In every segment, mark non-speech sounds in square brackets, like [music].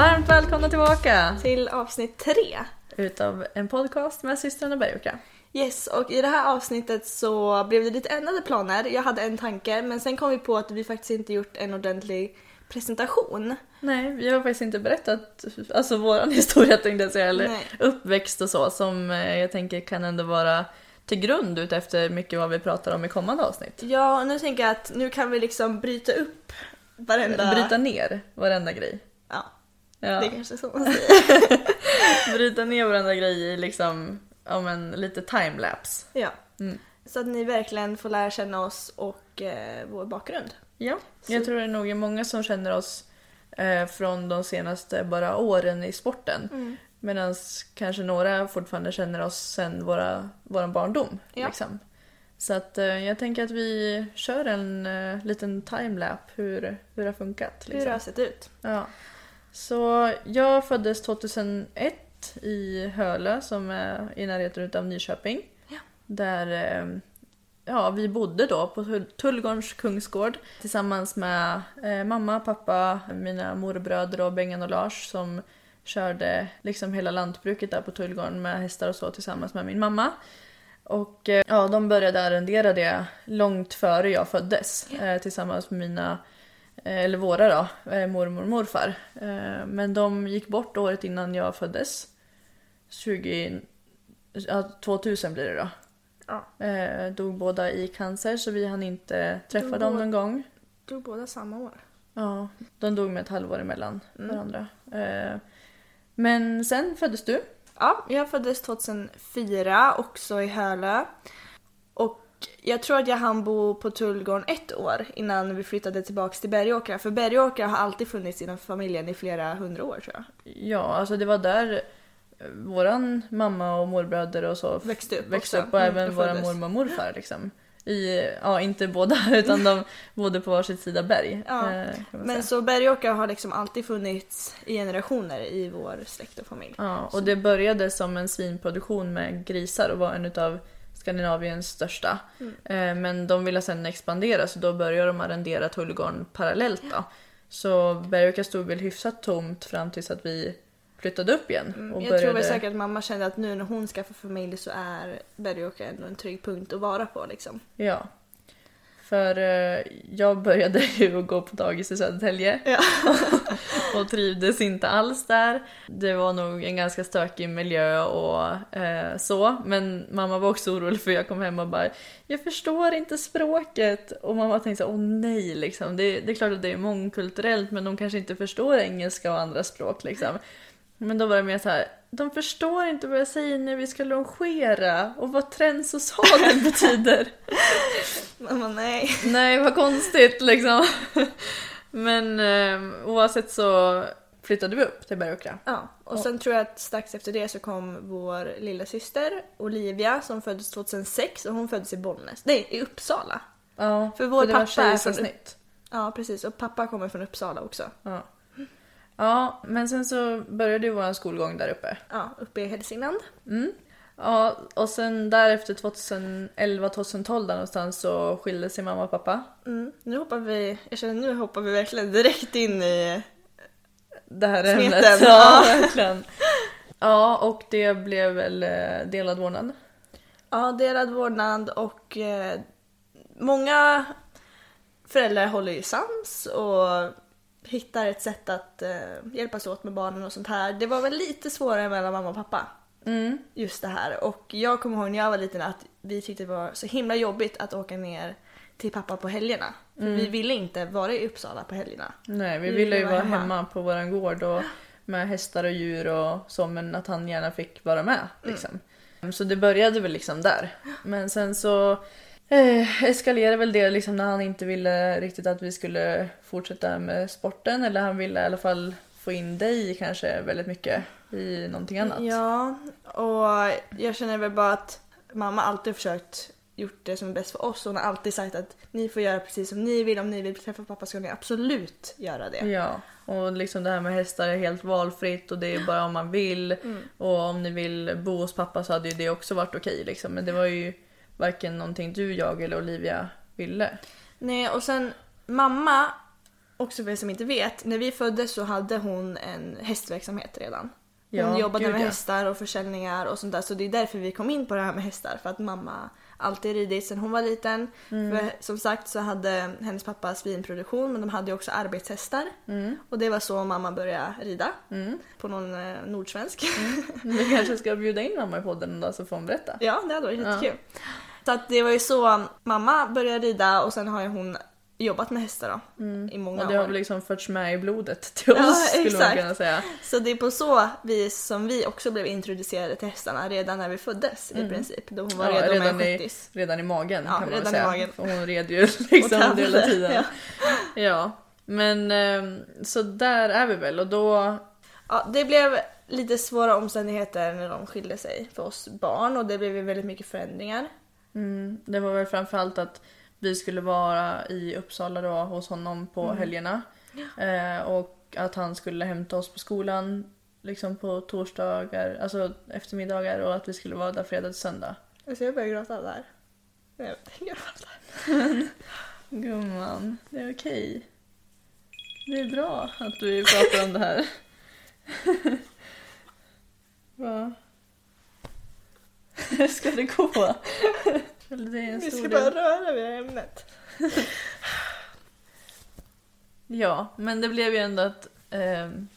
Varmt välkomna tillbaka till avsnitt tre. utav en podcast med systrarna Bergvika. Yes, och i det här avsnittet så blev det lite ändrade planer. Jag hade en tanke men sen kom vi på att vi faktiskt inte gjort en ordentlig presentation. Nej, vi har faktiskt inte berättat alltså våran [laughs] historia tänkte jag säga, eller Nej. uppväxt och så som eh, jag tänker kan ändå vara till grund utefter mycket vad vi pratar om i kommande avsnitt. Ja, och nu tänker jag att nu kan vi liksom bryta upp varenda... Bryta ner varenda grej. Ja, Ja. det är kanske så man säger. [laughs] Bryta ner varenda grej i liksom, ja men lite timelapse. ja. Mm. Så att ni verkligen får lära känna oss och eh, vår bakgrund. Ja, jag tror det är nog är många som känner oss eh, från de senaste bara åren i sporten. Mm. Medan kanske några fortfarande känner oss sen våra, vår barndom. Ja. Liksom. Så att eh, jag tänker att vi kör en eh, liten timelap hur, hur det har funkat. Hur Liksom. det har sett ut. Ja. Så jag föddes 2001 i Hölö som är i närheten av Nyköping. Ja. Där eh, ja, vi bodde då på Tull- Tullgårdens kungsgård tillsammans med eh, mamma, pappa, mina morbröder och Bengan och Lars som körde liksom hela lantbruket där på Tullgården med hästar och så tillsammans med min mamma. Och eh, ja, de började arrendera det långt före jag föddes eh, tillsammans med mina eller våra då, eh, mormor och morfar. Eh, Men de gick bort året innan jag föddes. 20, ja, 2000 blir det då. Ja. Eh, dog båda i cancer så vi hann inte träffa Dog dem någon gång. Dog båda samma år. Ja, de dog med ett halvår emellan Mm. varandra. Eh, men sen föddes du. Ja, jag föddes 2004 också i Hölö. Jag tror att jag hann bo på Tullgården ett år innan vi flyttade tillbaks till Bergåkra. För Bergåkra har alltid funnits inom familjen i flera hundra år tror jag. Ja, alltså det var där eh, våran mamma och morbröder och så Växte upp växte upp och Mm, även våra mormor och morfar [laughs] liksom. I, ja, inte båda [laughs] utan de bodde på varsitt sida berg. Ja, eh, Men så Bergåkra har liksom alltid funnits i generationer i vår släkt och familj. Ja, och det började som en svinproduktion med grisar och var en utav Skandinaviens största. Mm. Eh, Men de ville sedan expandera så då började de arrendera Tullgården parallellt då. Så Bergvika stod väl hyfsat tomt fram tills att vi flyttade upp igen. Mm, och jag tror väl säkert att mamma kände att nu när hon skaffar familj så är Bergåkra ändå en trygg punkt att vara på liksom. Ja. För eh, jag började ju gå på dagis i Södertälje Ja. [laughs] och trivdes inte alls där. Det var nog en ganska stökig miljö och eh, så. Men mamma var också orolig för jag kom hem och bara “Jag förstår inte språket” och mamma tänkte så, åh nej liksom. Det, det är klart att det är mångkulturellt men de kanske inte förstår engelska och andra språk liksom. Men då var det mer så här, de förstår inte vad jag säger när vi ska longera och vad tränsosadel [laughs] betyder. Mamma nej. Nej, vad konstigt liksom. Men eh, oavsett så flyttade vi upp till Bergåkra. Ja, och sen tror jag att strax efter det så kom vår lilla syster Olivia som föddes 2006 och hon föddes i Bollnäs. Nej, i Uppsala. Ja, För vår det var pappa är från kejsarsnitt. Ja, precis. Och pappa kommer från Uppsala också. Ja. Ja, men sen så började ju vår skolgång där uppe. Ja, uppe i Hälsingland. Ja, och sen därefter 2011-2012 där någonstans så skilde sig mamma och pappa. Mm. Nu hoppar vi, jag känner nu hoppar vi verkligen direkt in i... Det här Smeten, ämnet. ja. [laughs] Ja, verkligen. Ja, och det blev väl eh, delad vårdnad. Ja, delad vårdnad och eh, många föräldrar håller ju sams och hittar ett sätt att eh, hjälpas åt med barnen och sånt här. Det var väl lite svårare mellan mamma och pappa. Mm. Just det här. Och jag kommer ihåg när jag var liten att vi tyckte det var så himla jobbigt att åka ner till pappa på helgerna. För vi ville inte vara i Uppsala på helgerna. Nej, vi Vi ville ju ville vara vara hemma. hemma. på våran gård och med hästar och djur och så, men att han gärna fick vara med. Liksom. Så det började väl liksom där. Men sen så eh, eskalerade väl det liksom när han inte ville riktigt att vi skulle fortsätta med sporten, eller han ville i alla fall få in dig kanske väldigt mycket i någonting annat. Ja, och jag känner väl bara att mamma alltid försökt gjort det som är bäst för oss. Hon har alltid sagt att ni får göra precis som ni vill. Om ni vill träffa pappa ska ni absolut göra det. Ja, och liksom det här med hästar är helt valfritt och det är bara om man vill. Och om ni vill bo hos pappa så hade ju det också varit okej liksom. Men det var ju varken någonting du, jag eller Olivia ville. Nej, och sen mamma, också för er som inte vet, när vi föddes så hade hon en hästverksamhet redan. Hon Ja, jobbade gud, med ja. hästar och försäljningar och sånt där. Så det är därför vi kom in på det här med hästar. För att mamma alltid ridit sedan hon var liten. Mm. För som sagt så hade hennes pappa svinproduktion men de hade ju också arbetshästar. Mm. Och det var så mamma började rida. På någon eh, nordsvensk. Vi kanske ska bjuda in mamma i podden då så får hon berätta. [laughs] ja, det hade varit jättekul. Så att det var ju så mamma började rida och sen har ju hon jobbat med hästar då. I många Och det har år. väl liksom förts med i blodet till oss Ja, skulle man exakt. kunna säga. Så det är på så vis som vi också blev introducerade till hästarna redan när vi föddes i princip. Då hon var Mm. Ja, redo med en redan, i, redan i magen Ja, kan man redan i säga. magen. För hon red ju [laughs] liksom hela tiden. ja. ja. Men ehm, så där är vi väl och då Ja, det blev lite svåra omständigheter när de skilde sig för oss barn och det blev väldigt mycket förändringar. Mm, det var väl framförallt att vi skulle vara i Uppsala då hos honom på helgerna. Eh, och att han skulle hämta oss på skolan liksom på torsdagar, alltså eftermiddagar och att vi skulle vara där fredag till söndag. Alltså jag börjar gråta där. Jag gråter. [laughs] Gumman, det är okej. Det är bra att vi pratar om det här. [laughs] Va? [laughs] Ska det gå? Det Vi ska bara röra vid ämnet. [laughs] Ja, men det blev ju ändå att... ehm,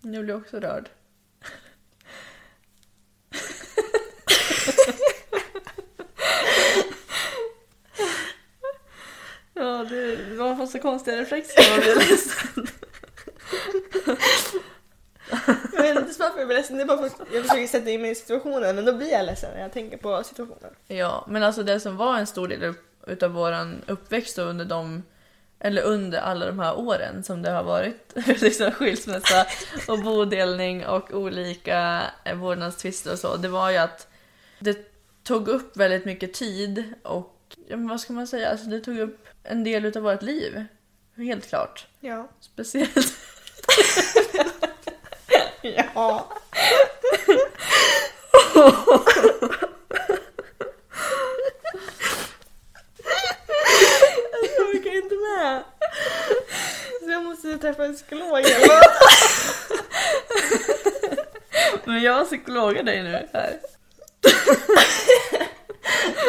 nu blir jag också rörd. [laughs] ja, det, får så konstiga reflexer när man blir ledsen. Jag vet inte varför jag blir ledsen, det är bara för att jag försöker sätta in mig i situationen men då blir jag ledsen när jag tänker på situationen. Ja, men alltså det som var en stor del utav våran uppväxt under de eller under alla de här åren som det har varit [laughs] liksom skilsmässa och bodelning och olika eh, vårdnadstvister och så. Det var ju att det tog upp väldigt mycket tid och ja, vad ska man säga, alltså det tog upp en del utav vårt liv. Helt klart. Ja. Speciellt [laughs] Ja. jag orkar inte med. Så jag måste träffa en psykolog eller. Men jag psykologar dig nu här.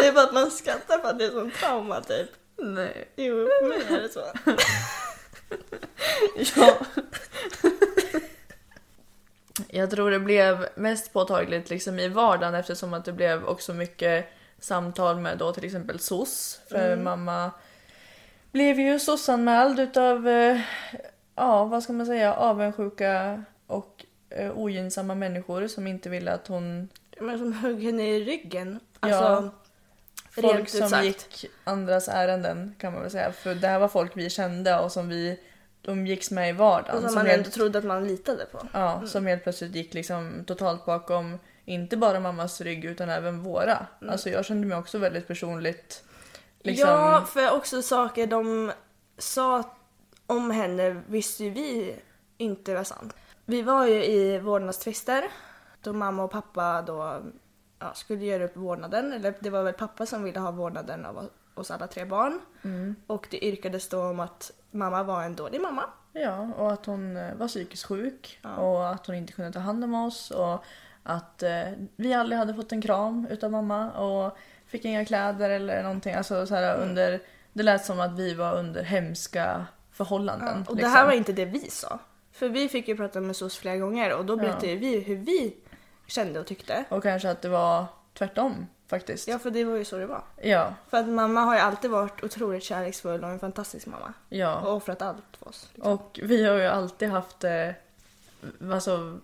Det är bara att man skrattar för att det är sån trauma typ. Nej. Jo, för mig är det så. Ja. Jag tror det blev mest påtagligt liksom i vardagen eftersom att det blev också mycket samtal med då till exempel SOS. För mamma blev ju SOS-anmäld utav, eh, ja vad ska man säga, avundsjuka och eh, ogynnsamma människor som inte ville att hon, Men som högg henne i ryggen. Ja. Alltså, folk rent ut som sagt. gick andras ärenden kan man väl säga. För det här var folk vi kände och som vi umgicks med i vardagen. Och som som man helt- ändå trodde att man litade på. Ja, som helt plötsligt gick liksom totalt bakom inte bara mammas rygg utan även våra. Alltså jag kände mig också väldigt personligt liksom... Ja, för också saker de sa om henne visste ju vi inte var sant. Vi var ju i vårdnadstvister då mamma och pappa då ja, skulle göra upp vårdnaden. Eller det var väl pappa som ville ha vårdnaden av oss alla tre barn. Och det yrkades då om att mamma var en dålig mamma. Ja, och att hon eh, var psykiskt sjuk Ja. och att hon inte kunde ta hand om oss och att eh, vi aldrig hade fått en kram utav mamma och fick inga kläder eller någonting. Alltså så här under... Det lät som att vi var under hemska förhållanden. och det liksom. här var inte det vi sa. För vi fick ju prata med SOS flera gånger och då berättade ju vi hur vi kände och tyckte. Och kanske att det var tvärtom faktiskt. Ja, för det var ju så det var. Ja, För att mamma har ju alltid varit otroligt kärleksfull och en fantastisk mamma. ja. Och offrat allt för oss. liksom. Och vi har ju alltid haft det alltså,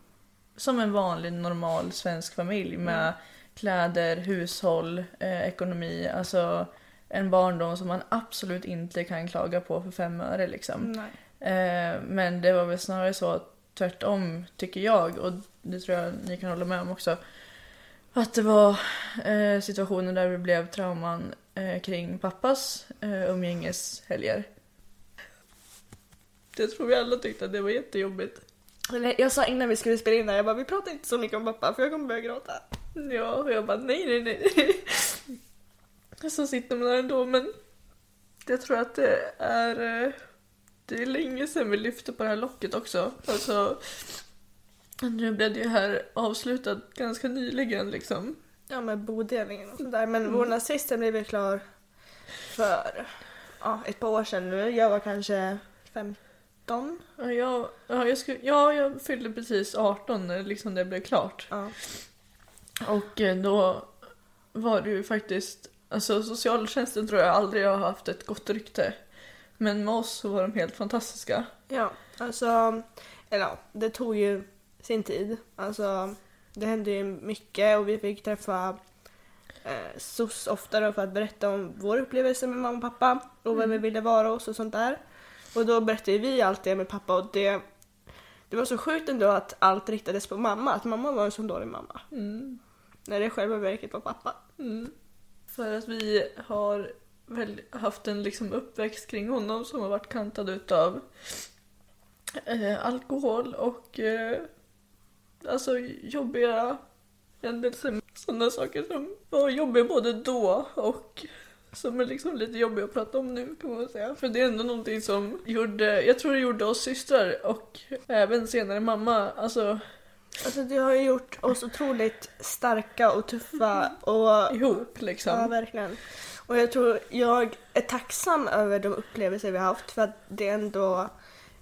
som en vanlig normal svensk familj med kläder, hushåll, eh, ekonomi. Alltså en barndom som man absolut inte kan klaga på för fem öre liksom. Eh, men det var väl snarare så tvärtom tycker jag och det tror jag ni kan hålla med om också. Att det var eh, situationer där det blev trauman eh, kring pappas eh, umgängeshelger. Jag tror vi alla tyckte att det var jättejobbigt. Eller, Jag sa innan vi skulle spela in det jag bara vi pratar inte så mycket om pappa för jag kommer börja gråta. Ja, och jag bara nej, nej, nej. [laughs] Så sitter man där ändå, men jag tror att det är... eh, Det är länge sedan vi lyfte på det här locket också. Alltså, nu blev det ju här avslutat ganska nyligen liksom. Ja med bodelningen och sådär. Men mm. vårdnadstvisten blev väl klar för ja, ett par år sedan nu. Jag var kanske 15. Ja, jag, ja, jag, skulle, ja, jag fyllde precis 18 när liksom det blev klart. Ja. Och eh, då var det ju faktiskt, alltså socialtjänsten tror jag aldrig har haft ett gott rykte. Men med oss så var de helt fantastiska. Ja, alltså, eller ja, det tog ju sin tid. Alltså, det hände ju mycket och vi fick träffa eh, SOS oftare för att berätta om vår upplevelse med mamma och pappa och vem vi ville vara hos och sånt där. Och då berättade vi allt det med pappa och det, det var så sjukt ändå att allt riktades på mamma, att mamma var en så dålig mamma. Mm. När det själva verket var pappa. Mm. För att vi har väl haft en liksom uppväxt kring honom som har varit kantad utav eh, alkohol och eh, alltså jobbiga händelser. Sådana saker som var jobbiga både då och som är liksom lite jobbiga att prata om nu kan man säga. För det är ändå någonting som gjorde, jag tror det gjorde oss systrar och även senare mamma, alltså Alltså det har ju gjort oss otroligt starka och tuffa [laughs] och ihop liksom. Ja, verkligen. Och jag tror jag är tacksam över de upplevelser vi har haft för att det ändå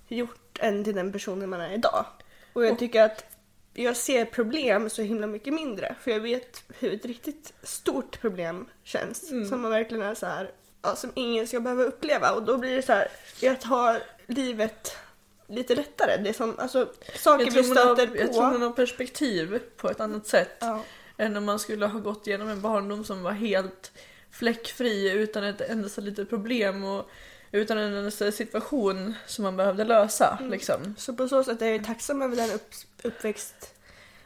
gjort en till den personen man är idag. Och jag tycker att jag ser problem så himla mycket mindre för jag vet hur ett riktigt stort problem känns. Som man verkligen är så här, ja, som ingen ska behöva uppleva och då blir det så här, jag tar livet lite lättare. Det är som, alltså saker Jag vi har, stöter jag på. tror man har perspektiv på ett annat sätt Ja. än om man skulle ha gått igenom en barndom som var helt fläckfri utan ett endaste litet problem och utan en situation som man behövde lösa. Mm. Liksom. Så på så sätt är jag tacksam över den upp, uppväxt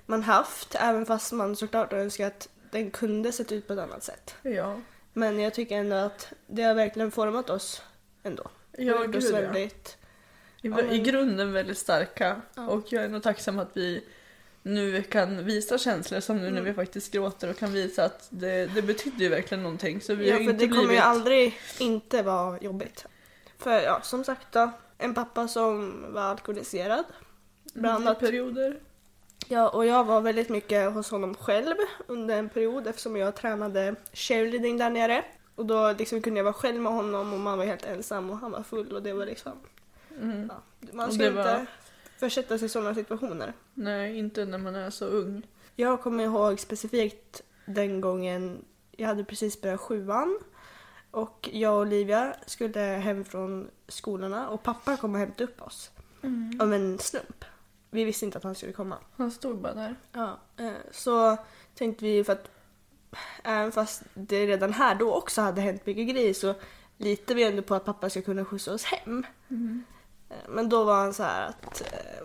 man haft, även fast man såklart önskar att den kunde sett ut på ett annat sätt. Ja, Men jag tycker ändå att det har verkligen format oss ändå. Ja gjort oss gud ja. väldigt... I, Ja, men- I grunden väldigt starka Ja. och jag är nog tacksam att vi nu kan visa känslor som nu när Mm. vi faktiskt gråter och kan visa att det, det betyder ju verkligen någonting. Så vi Ja, har för inte det kommer blivit... ju aldrig inte vara jobbigt. För ja, som sagt då, en pappa som var alkoholiserad. Bland annat. perioder. Ja, och jag var väldigt mycket hos honom själv under en period eftersom jag tränade cheerleading där nere. Och då liksom kunde jag vara själv med honom och man var helt ensam och han var full och det var liksom... Mm. Ja, man ska det inte var- försätta sig i sådana situationer. Nej, inte när man är så ung. Jag kommer ihåg specifikt den gången jag hade precis börjat sjuan och jag och Olivia skulle hem från skolorna och pappa kom och hämtade upp oss. Av en slump. Vi visste inte att han skulle komma. Han stod bara där. Ja. eh, Så tänkte vi för att även fast det redan här då också hade hänt mycket grejer så litar vi ändå på att pappa ska kunna skjutsa oss hem. Eh, Men då var han så här att eh,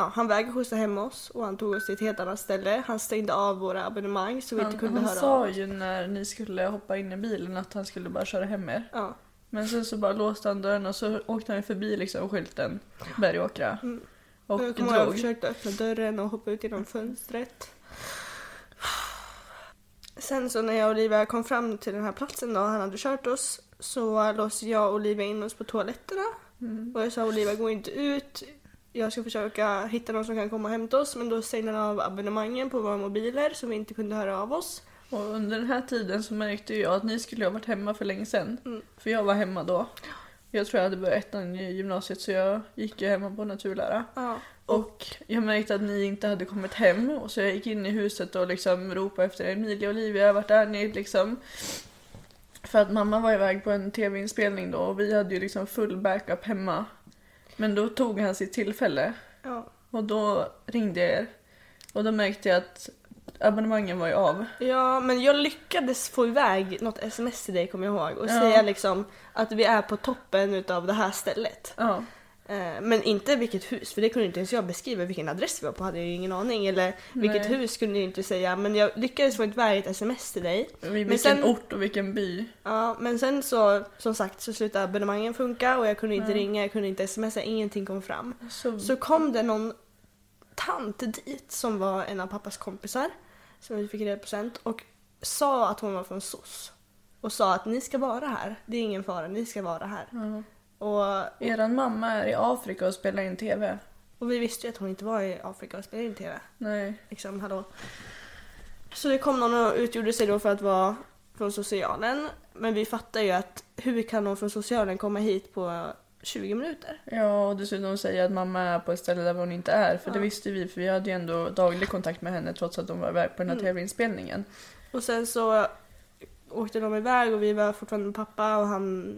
ja, han vägrade skjutsa hem oss och han tog oss till ett helt annat ställe. Han stängde av våra abonnemang så vi Han, inte kunde han höra sa av oss. ju när ni skulle hoppa in i bilen att han skulle bara köra hem er. Ja. Men sen så bara låste han dörren och så åkte han förbi liksom skylten Bergåkra. Mm. Och jag kommer ihåg jag försökte öppna dörren och hoppa ut genom fönstret. Sen så när jag och Olivia kom fram till den här platsen då han hade kört oss så låste jag och Olivia in oss på toaletterna. Mm. Och jag sa Olivia gå inte ut. Jag ska försöka hitta någon som kan komma och hämta oss men då stängde han av abonnemangen på våra mobiler så vi inte kunde höra av oss. Och under den här tiden så märkte jag att ni skulle ha varit hemma för länge sedan. Mm. För jag var hemma då. Jag tror jag hade börjat ettan i gymnasiet så jag gick ju hemma på naturlära. Ja. Och jag märkte att ni inte hade kommit hem och så jag gick in i huset och liksom ropade efter Emilia och Olivia, vart är ni liksom? För att mamma var iväg på en tv-inspelning då och vi hade ju liksom full backup hemma. Men då tog han sitt tillfälle Ja. och då ringde jag er. Och då märkte jag att abonnemangen var ju av. ja men jag lyckades få iväg något sms till dig kommer jag ihåg och Ja. säga liksom att vi är på toppen utav det här stället. Ja. Eh, Men inte vilket hus, för det kunde inte ens jag beskriva. Vilken adress vi var på hade jag ju ingen aning. Eller vilket Nej. hus kunde jag inte säga. Men jag lyckades få ett sms till dig. Vilken sen- ort och vilken by. Ja, men sen så, som sagt, så slutade abonnemangen funka och jag kunde inte Ja. ringa, jag kunde inte smsa, ingenting kom fram. Så, Så kom det någon tant dit som var en av pappas kompisar, som vi fick reda på sen, och sa att hon var från SOS. Och sa att ni ska vara här, det är ingen fara, ni ska vara här. ja. Och, Eran mamma är i Afrika och spelar in TV. och vi visste ju att hon inte var i Afrika och spelade in TV. Nej. Liksom, hallå. Så det kom någon och utgjorde sig då för att vara från socialen. Men vi fattar ju att hur kan någon från socialen komma hit på 20 minuter? Ja, och dessutom säga att mamma är på ett ställe där hon inte är. För det Ja. visste vi, för vi hade ju ändå daglig kontakt med henne trots att hon var iväg på den här Mm. tv-inspelningen. Och sen så åkte de iväg och vi var fortfarande med pappa och han...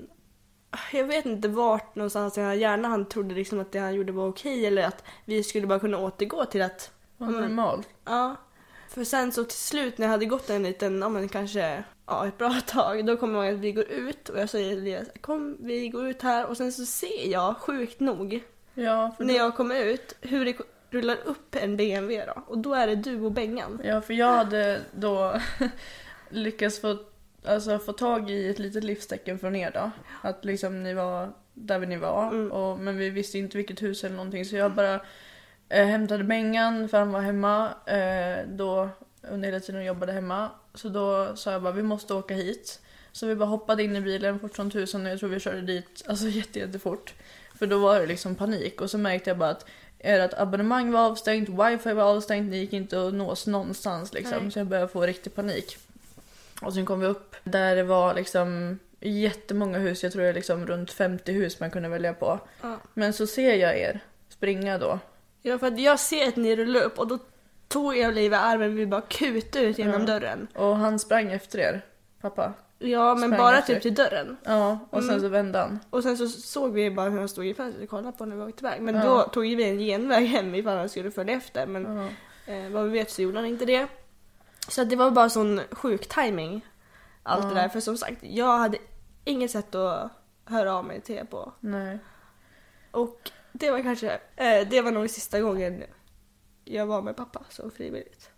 Jag vet inte vart någonstans i hans hjärna han trodde liksom att det han gjorde var okej eller att vi skulle bara kunna återgå till att... Var Mm. normal. Ja. För sen så till slut när jag hade gått en liten, ja men kanske ja, ett bra [laughs] tag, då kommer jag att vi går ut och jag säger Elias, kom vi går ut här och sen så ser jag sjukt nog Ja, när då- jag kommer ut hur det rullar upp en BMW då och då är det du och Bengan. Ja, för jag hade då [laughs] lyckats få, alltså, få tag i ett litet livstecken från er då. Att liksom ni var där ni var. Mm. Och, men vi visste inte vilket hus eller någonting så jag bara eh, hämtade Bengan för han var hemma eh, då under hela tiden och jobbade hemma. Så då sa jag bara vi måste åka hit. Så vi bara hoppade in i bilen fort som tusan och jag tror vi körde dit alltså [laughs] jätte, jättefort. För då var det liksom panik och så märkte jag bara att ert abonnemang var avstängt, wifi var avstängt, ni gick inte att nås någonstans liksom. Nej. Så jag började få riktig panik. Och sen kom vi upp där det var liksom jättemånga hus, jag tror det är liksom runt 50 hus man kunde välja på. Ja. Men så ser jag er springa då. Ja för att jag ser att ni rullar upp och då tog jag Olivia i armen och vi bara kutade ut genom Ja. dörren. Och han sprang efter er, pappa. Ja men Sprang bara efter. typ till dörren. Ja, och sen Mm. så vände han. Och sen så såg vi bara hur han stod i fönstret och kollade på när vi åkte iväg. Men Ja. då tog vi en genväg hem ifall han skulle följa efter. Men eh, vad vi vet så gjorde han inte det. Så att det var bara sån sjuk timing Allt det där. För som sagt, jag hade inget sätt att höra av mig till er på. Nej. Och det var kanske, eh, det var nog sista gången jag var med pappa så frivilligt.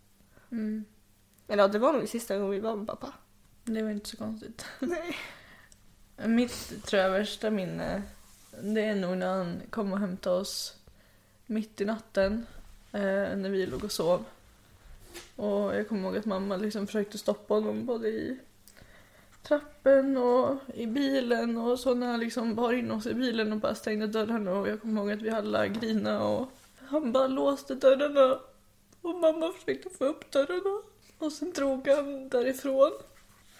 Mm. Eller ja, det var nog sista gången vi var med pappa. Det var inte så konstigt. [laughs] Nej. Mitt tror jag värsta minne, det är nog när han kom och hämtade oss mitt i natten eh, när vi låg och sov. Och jag kommer ihåg att mamma liksom försökte stoppa honom både i trappen och i bilen och så när han liksom bar in oss i bilen och bara stängde dörrarna och jag kommer ihåg att vi alla grina och han bara låste dörrarna och mamma försökte få upp dörrarna och sen drog han därifrån.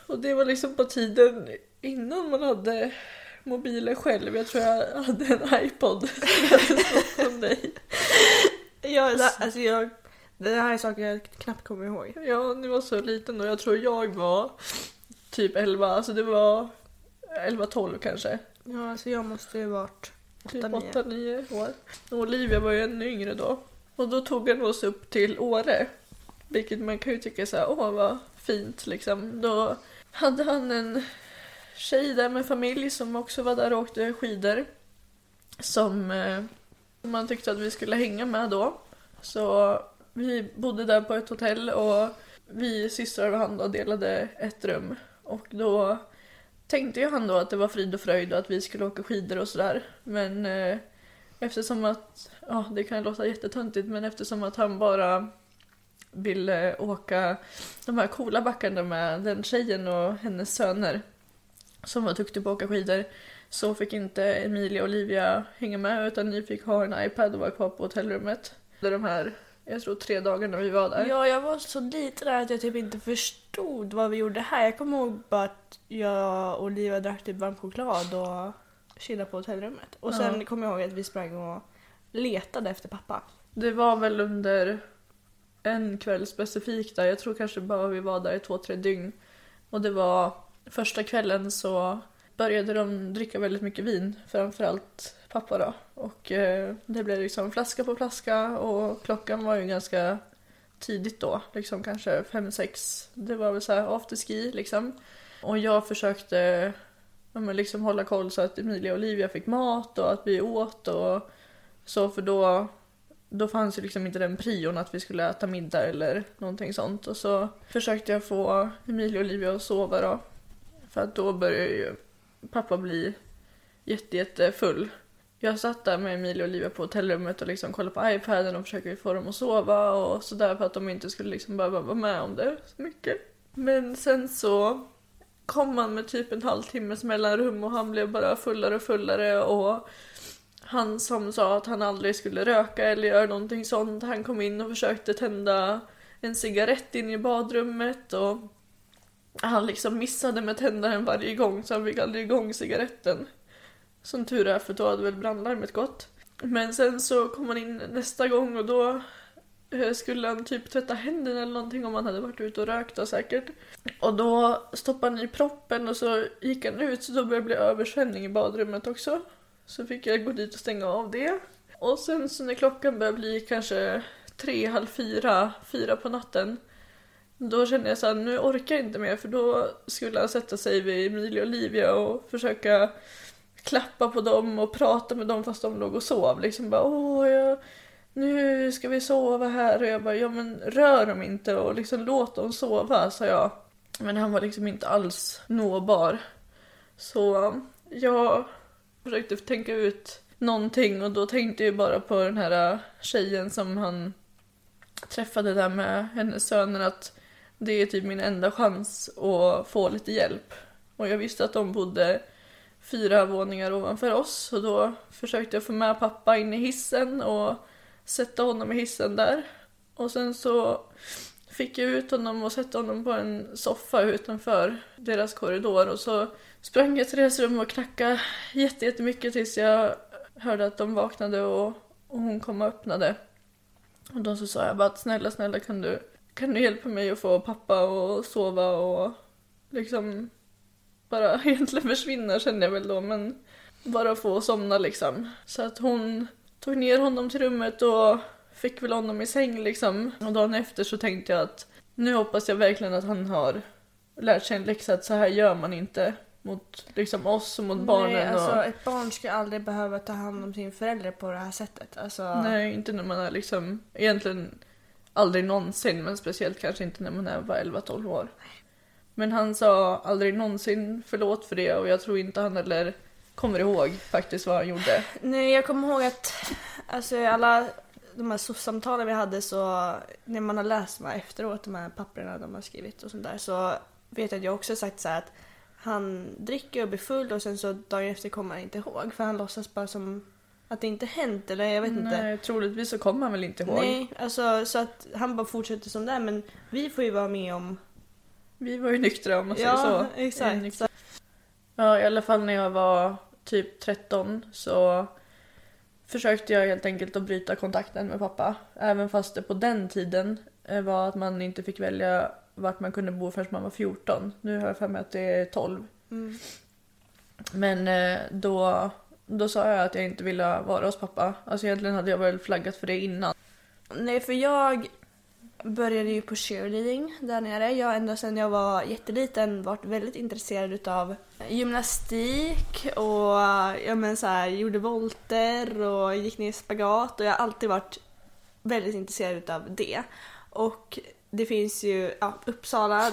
Och det var liksom på tiden innan man hade mobiler själv. Jag tror jag hade en iPod som [laughs] jag hade fått från dig. Jag, alltså jag, det här är saker jag knappt kommer ihåg. Ja, ni var så liten och jag tror jag var typ 11, alltså det var 11-12 kanske. Ja, alltså jag måste ju varit Typ 8-9. 8-9 år. Och Olivia var ju ännu yngre då. Och då tog han oss upp till Åre. Vilket man kan ju tycka så här, åh vad fint liksom. Då hade han en tjej där med familj som också var där och åkte skidor. Som eh, man tyckte att vi skulle hänga med då. Så vi bodde där på ett hotell och vi systrar och han då delade ett rum. Och då tänkte ju han då att det var frid och fröjd och att vi skulle åka skidor och sådär. Men eh, eftersom att, ja det kan låta jättetöntigt men eftersom att han bara ville åka de här coola backarna med den tjejen och hennes söner som var duktig på att åka skidor så fick inte Emilia och Olivia hänga med utan ni fick ha en iPad och vara kvar på hotellrummet. Där de här, jag tror tre dagarna vi var där. Ja, jag var så liten där att jag typ inte förstod vad vi gjorde här. Jag kommer ihåg bara att jag och Olivia drack typ varm choklad och chillade på hotellrummet. Och sen Ja. kommer jag ihåg att vi sprang och letade efter pappa. Det var väl under en kväll specifikt där. Jag tror kanske bara vi var där i två, tre dygn. Och det var första kvällen så började de dricka väldigt mycket vin. Framförallt pappa då. Och eh, det blev liksom flaska på flaska och klockan var ju ganska tidigt då. Liksom kanske fem, sex. Det var väl så här afterski liksom. Och jag försökte ja, men liksom hålla koll så att Emilia och Olivia fick mat och att vi åt och så för då då fanns ju liksom inte den prion att vi skulle äta middag eller någonting sånt. Och så försökte jag få Emilia och Olivia att sova då. För att då började ju pappa bli jätte, jätte full. Jag satt där med Emilia och Olivia på hotellrummet och liksom kollade på iPaden och försökte få dem att sova och sådär för att de inte skulle liksom behöva vara med om det så mycket. Men sen så kom han med typ en halvtimmes mellanrum och han blev bara fullare och fullare och han som sa att han aldrig skulle röka eller göra någonting sånt, han kom in och försökte tända en cigarett in i badrummet och han liksom missade med tändaren varje gång så han fick aldrig igång cigaretten. Som tur är för då hade väl brandlarmet gått. Men sen så kom han in nästa gång och då eh, skulle han typ tvätta händerna eller någonting om han hade varit ute och rökt då säkert. Och då stoppade han i proppen och så gick han ut så då började det bli översvämning i badrummet också. Så fick jag gå dit och stänga av det. Och sen så när klockan började bli kanske tre, halv fyra, fyra på natten. Då kände jag såhär, nu orkar jag inte mer för då skulle han sätta sig vid Emilia och Olivia och försöka klappa på dem och prata med dem fast de låg och sov. Liksom bara åh, jag, nu ska vi sova här och jag bara ja men rör dem inte och liksom låt dem sova sa jag. Men han var liksom inte alls nåbar. Så jag försökte tänka ut någonting och då tänkte jag bara på den här äh, tjejen som han träffade där med hennes söner att det är typ min enda chans att få lite hjälp. Och jag visste att de bodde fyra våningar ovanför oss och då försökte jag få med pappa in i hissen och sätta honom i hissen där. Och sen så fick jag ut honom och sätta honom på en soffa utanför deras korridor och så sprang jag till deras rum och knackade jättemycket tills jag hörde att de vaknade och, och hon kom och öppnade. Och då så sa jag bara att snälla, snälla kan du, kan du hjälpa mig att få pappa att sova och liksom bara [laughs] egentligen försvinna kände jag väl då men bara få somna liksom. Så att hon tog ner honom till rummet och fick väl honom i säng liksom. Och dagen efter så tänkte jag att nu hoppas jag verkligen att han har lärt sig en läxa att så här gör man inte mot liksom oss och mot barnen. Nej, alltså och... ett barn ska aldrig behöva ta hand om sin förälder på det här sättet. Alltså, Nej, inte när man är liksom egentligen aldrig någonsin, men speciellt kanske inte när man är bara 11-12 år. Men han sa aldrig någonsin förlåt för det och jag tror inte han heller kommer ihåg faktiskt vad han gjorde. [laughs] Nej, jag kommer ihåg att alltså, alla de här SOS-samtalen vi hade så när man har läst de här efteråt, de här papperna de har skrivit och sånt där så vet jag att jag också sagt så här att han dricker och blir full och sen så dagen efter kommer han inte ihåg för han låtsas bara som att det inte hänt eller jag vet inte. Nej, troligtvis så kommer han väl inte ihåg. Nej, alltså så att han bara fortsätter som det är men vi får ju vara med om Vi var ju nyktra om man säger så. Ja, exakt. Nyktra. Ja, i alla fall när jag var typ 13 så försökte jag helt enkelt att bryta kontakten med pappa. Även fast det på den tiden eh, var att man inte fick välja vart man kunde bo förrän man var 14. Nu har jag för mig att det är 12. Mm. Men eh, då, då sa jag att jag inte ville vara hos pappa. Alltså egentligen hade jag väl flaggat för det innan. Nej, för jag började ju på cheerleading där nere. Jag har ända sedan jag var jätteliten varit väldigt intresserad utav gymnastik och ja, men så här, gjorde volter och gick ner i spagat och jag har alltid varit väldigt intresserad utav det. Och det finns ju, ja, Uppsala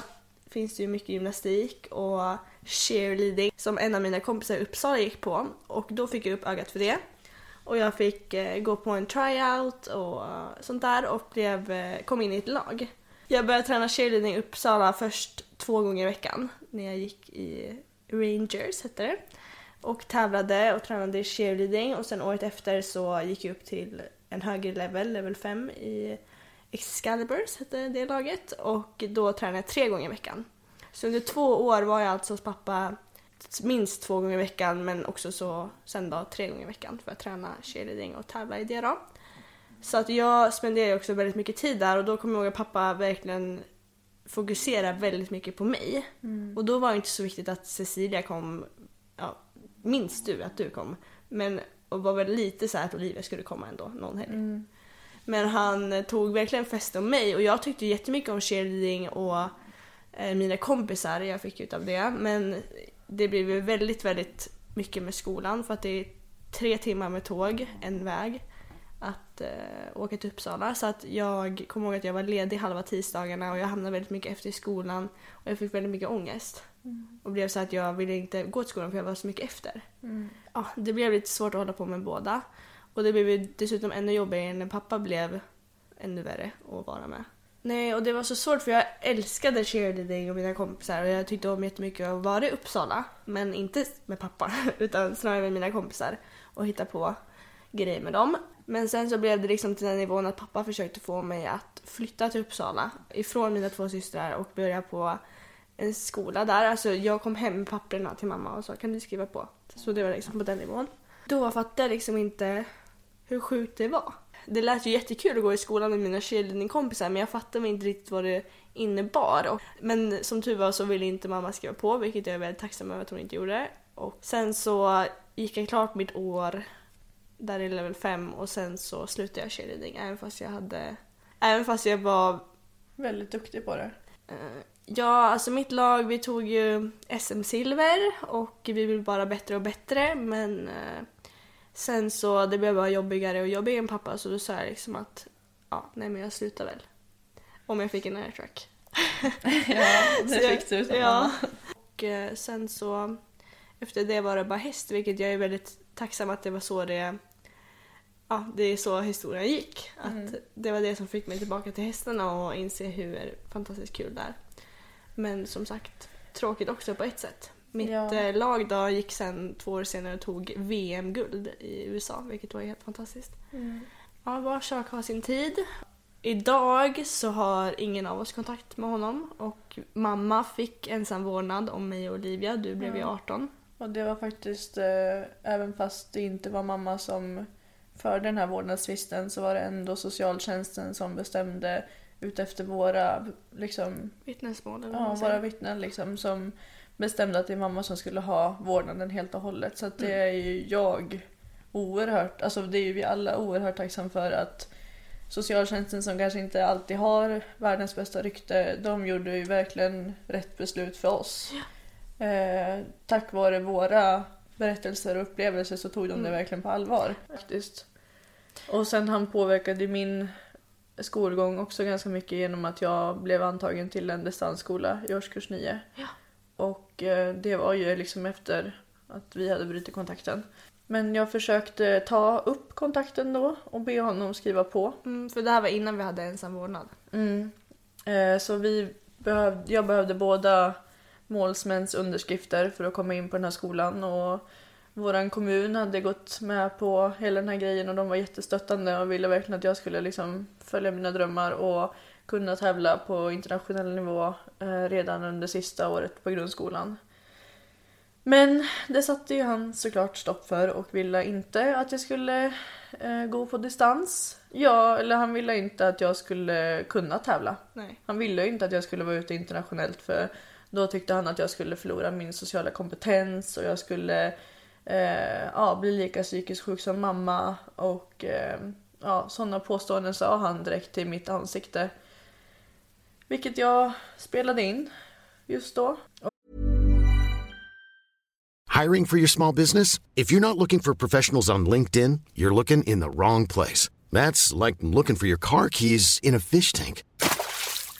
finns det ju mycket gymnastik och cheerleading som en av mina kompisar i Uppsala gick på och då fick jag upp ögat för det. Och jag fick eh, gå på en tryout och eh, sånt där och blev, eh, kom in i ett lag. Jag började träna cheerleading i Uppsala först två gånger i veckan när jag gick i Rangers hette det. Och tävlade och tränade i cheerleading och sen året efter så gick jag upp till en högre level, level 5 i Excaliburs hette det laget och då tränade jag tre gånger i veckan. Så under två år var jag alltså hos pappa minst två gånger i veckan men också så sen då tre gånger i veckan för att träna cheerleading och tävla i det då. Så att jag spenderade också väldigt mycket tid där och då kommer jag ihåg att pappa verkligen fokuserade väldigt mycket på mig. Och då var det inte så viktigt att Cecilia kom, ja, minns du att du kom? Men och var väl lite så här att Olivia skulle komma ändå någon helg. Men han eh, tog verkligen fäste om mig och jag tyckte jättemycket om cheerleading och eh, mina kompisar jag fick ut av det. Men det blev ju väldigt, väldigt mycket med skolan för att det är tre timmar med tåg, en väg, att eh, åka till Uppsala. Så att jag kommer ihåg att jag var ledig halva tisdagarna och jag hamnade väldigt mycket efter i skolan och jag fick väldigt mycket ångest. Och blev så att jag ville inte gå till skolan för jag var så mycket efter. Ja, det blev lite svårt att hålla på med båda. Och det blev dessutom ännu jobbigare när pappa blev ännu värre att vara med. Nej, och det var så svårt för jag älskade cheerleading och mina kompisar och jag tyckte om jättemycket att vara i Uppsala. Men inte med pappa, [laughs] utan snarare med mina kompisar och hitta på grejer med dem. Men sen så blev det liksom till den nivån att pappa försökte få mig att flytta till Uppsala ifrån mina två systrar och börja på en skola där. Alltså jag kom hem med papperna till mamma och sa kan du skriva på? Så det var liksom på den nivån. Då fattade jag liksom inte hur sjukt det var. Det lät ju jättekul att gå i skolan med mina cheerleadingkompisar men jag fattade inte riktigt vad det innebar. Men som tur var så ville inte mamma skriva på vilket jag är väldigt tacksam över att hon inte gjorde. Och sen så gick jag klart mitt år där i level 5 och sen så slutade jag cheerleading även fast jag hade Även fast jag var Väldigt duktig på det. Eh, Ja, alltså mitt lag, vi tog ju SM-silver och vi blev bara bättre och bättre men eh, sen så det blev bara jobbigare och jobbigare än pappa så då sa jag liksom att ja, nej men jag slutar väl. Om jag fick en airtrack. [laughs] Ja, det fick du som Ja. Och eh, sen så efter det var det bara häst vilket jag är väldigt tacksam att det var så det Ja, det är så historien gick. Att Mm. Det var det som fick mig tillbaka till hästarna och inse hur fantastiskt kul det är. Men som sagt, tråkigt också på ett sätt. Mitt Ja. eh, lag då gick sen två år senare och tog VM-guld i USA, vilket var helt fantastiskt. Ja, var sak har sin tid. Idag så har ingen av oss kontakt med honom och mamma fick ensam vårdnad om mig och Olivia. Du blev ju Ja. 18. Och det var faktiskt, eh, även fast det inte var mamma som förde den här vårdnadstvisten så var det ändå socialtjänsten som bestämde utefter våra, liksom, Vittnesmål ja, våra vittnen liksom, som bestämde att det är mamma som skulle ha vårdnaden helt och hållet. Så det Mm. är ju jag oerhört, alltså det är ju vi alla oerhört tacksam för att socialtjänsten som kanske inte alltid har världens bästa rykte, de gjorde ju verkligen rätt beslut för oss. Eh, tack vare våra berättelser och upplevelser så tog de det Mm. verkligen på allvar. Faktiskt. Och sen han påverkade min skolgång också ganska mycket genom att jag blev antagen till en distansskola i årskurs 9. Ja. Och eh, det var ju liksom efter att vi hade brutit kontakten. Men jag försökte ta upp kontakten då och be honom skriva på. Mm, för det här var innan vi hade ensam vårdnad. Mm. Eh, så vi behövde, jag behövde båda målsmäns underskrifter för att komma in på den här skolan. Och våran kommun hade gått med på hela den här grejen och de var jättestöttande och ville verkligen att jag skulle liksom följa mina drömmar och kunna tävla på internationell nivå eh, redan under sista året på grundskolan. Men det satte ju han såklart stopp för och ville inte att jag skulle eh, gå på distans. Ja, eller han ville inte att jag skulle kunna tävla. Nej. Han ville ju inte att jag skulle vara ute internationellt för då tyckte han att jag skulle förlora min sociala kompetens och jag skulle eh, ja, bli lika psykiskt sjuk som mamma och eh, ja, sådana påståenden sa han direkt till mitt ansikte. Vilket jag spelade in just då. Hiring for your small business? If you're not looking for professionals on LinkedIn, you're looking in the wrong place. That's like looking for your car keys in a fish tank.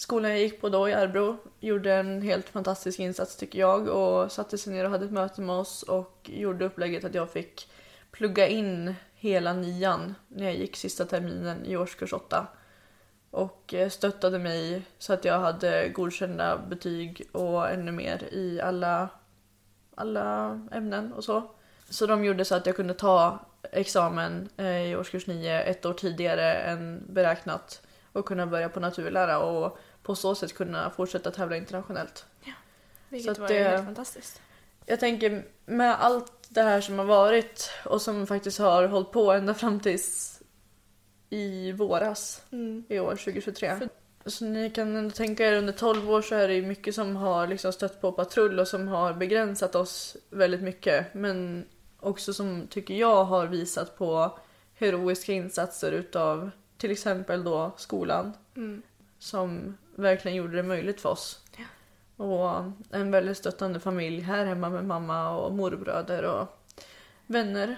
skolan jag gick på då i Arbro gjorde en helt fantastisk insats tycker jag och satte sig ner och hade ett möte med oss och gjorde upplägget att jag fick plugga in hela nian när jag gick sista terminen i årskurs åtta. Och eh, stöttade mig så att jag hade godkända betyg och ännu mer i alla, alla ämnen och så. Så de gjorde så att jag kunde ta examen eh, i årskurs 9 ett år tidigare än beräknat och kunna börja på naturlära och på så sätt kunna fortsätta tävla internationellt. Vilket Så var det- helt fantastiskt. Jag tänker med allt det här som har varit och som faktiskt har hållit på ända fram tills i våras i år 2023. Så ni kan ändå tänka er under 12 år så är det mycket som har liksom stött på patrull och som har begränsat oss väldigt mycket. Men också som tycker jag har visat på heroiska insatser utav till exempel då skolan. Som verkligen gjorde det möjligt för oss. Och en väldigt stöttande familj här hemma med mamma och morbröder och vänner.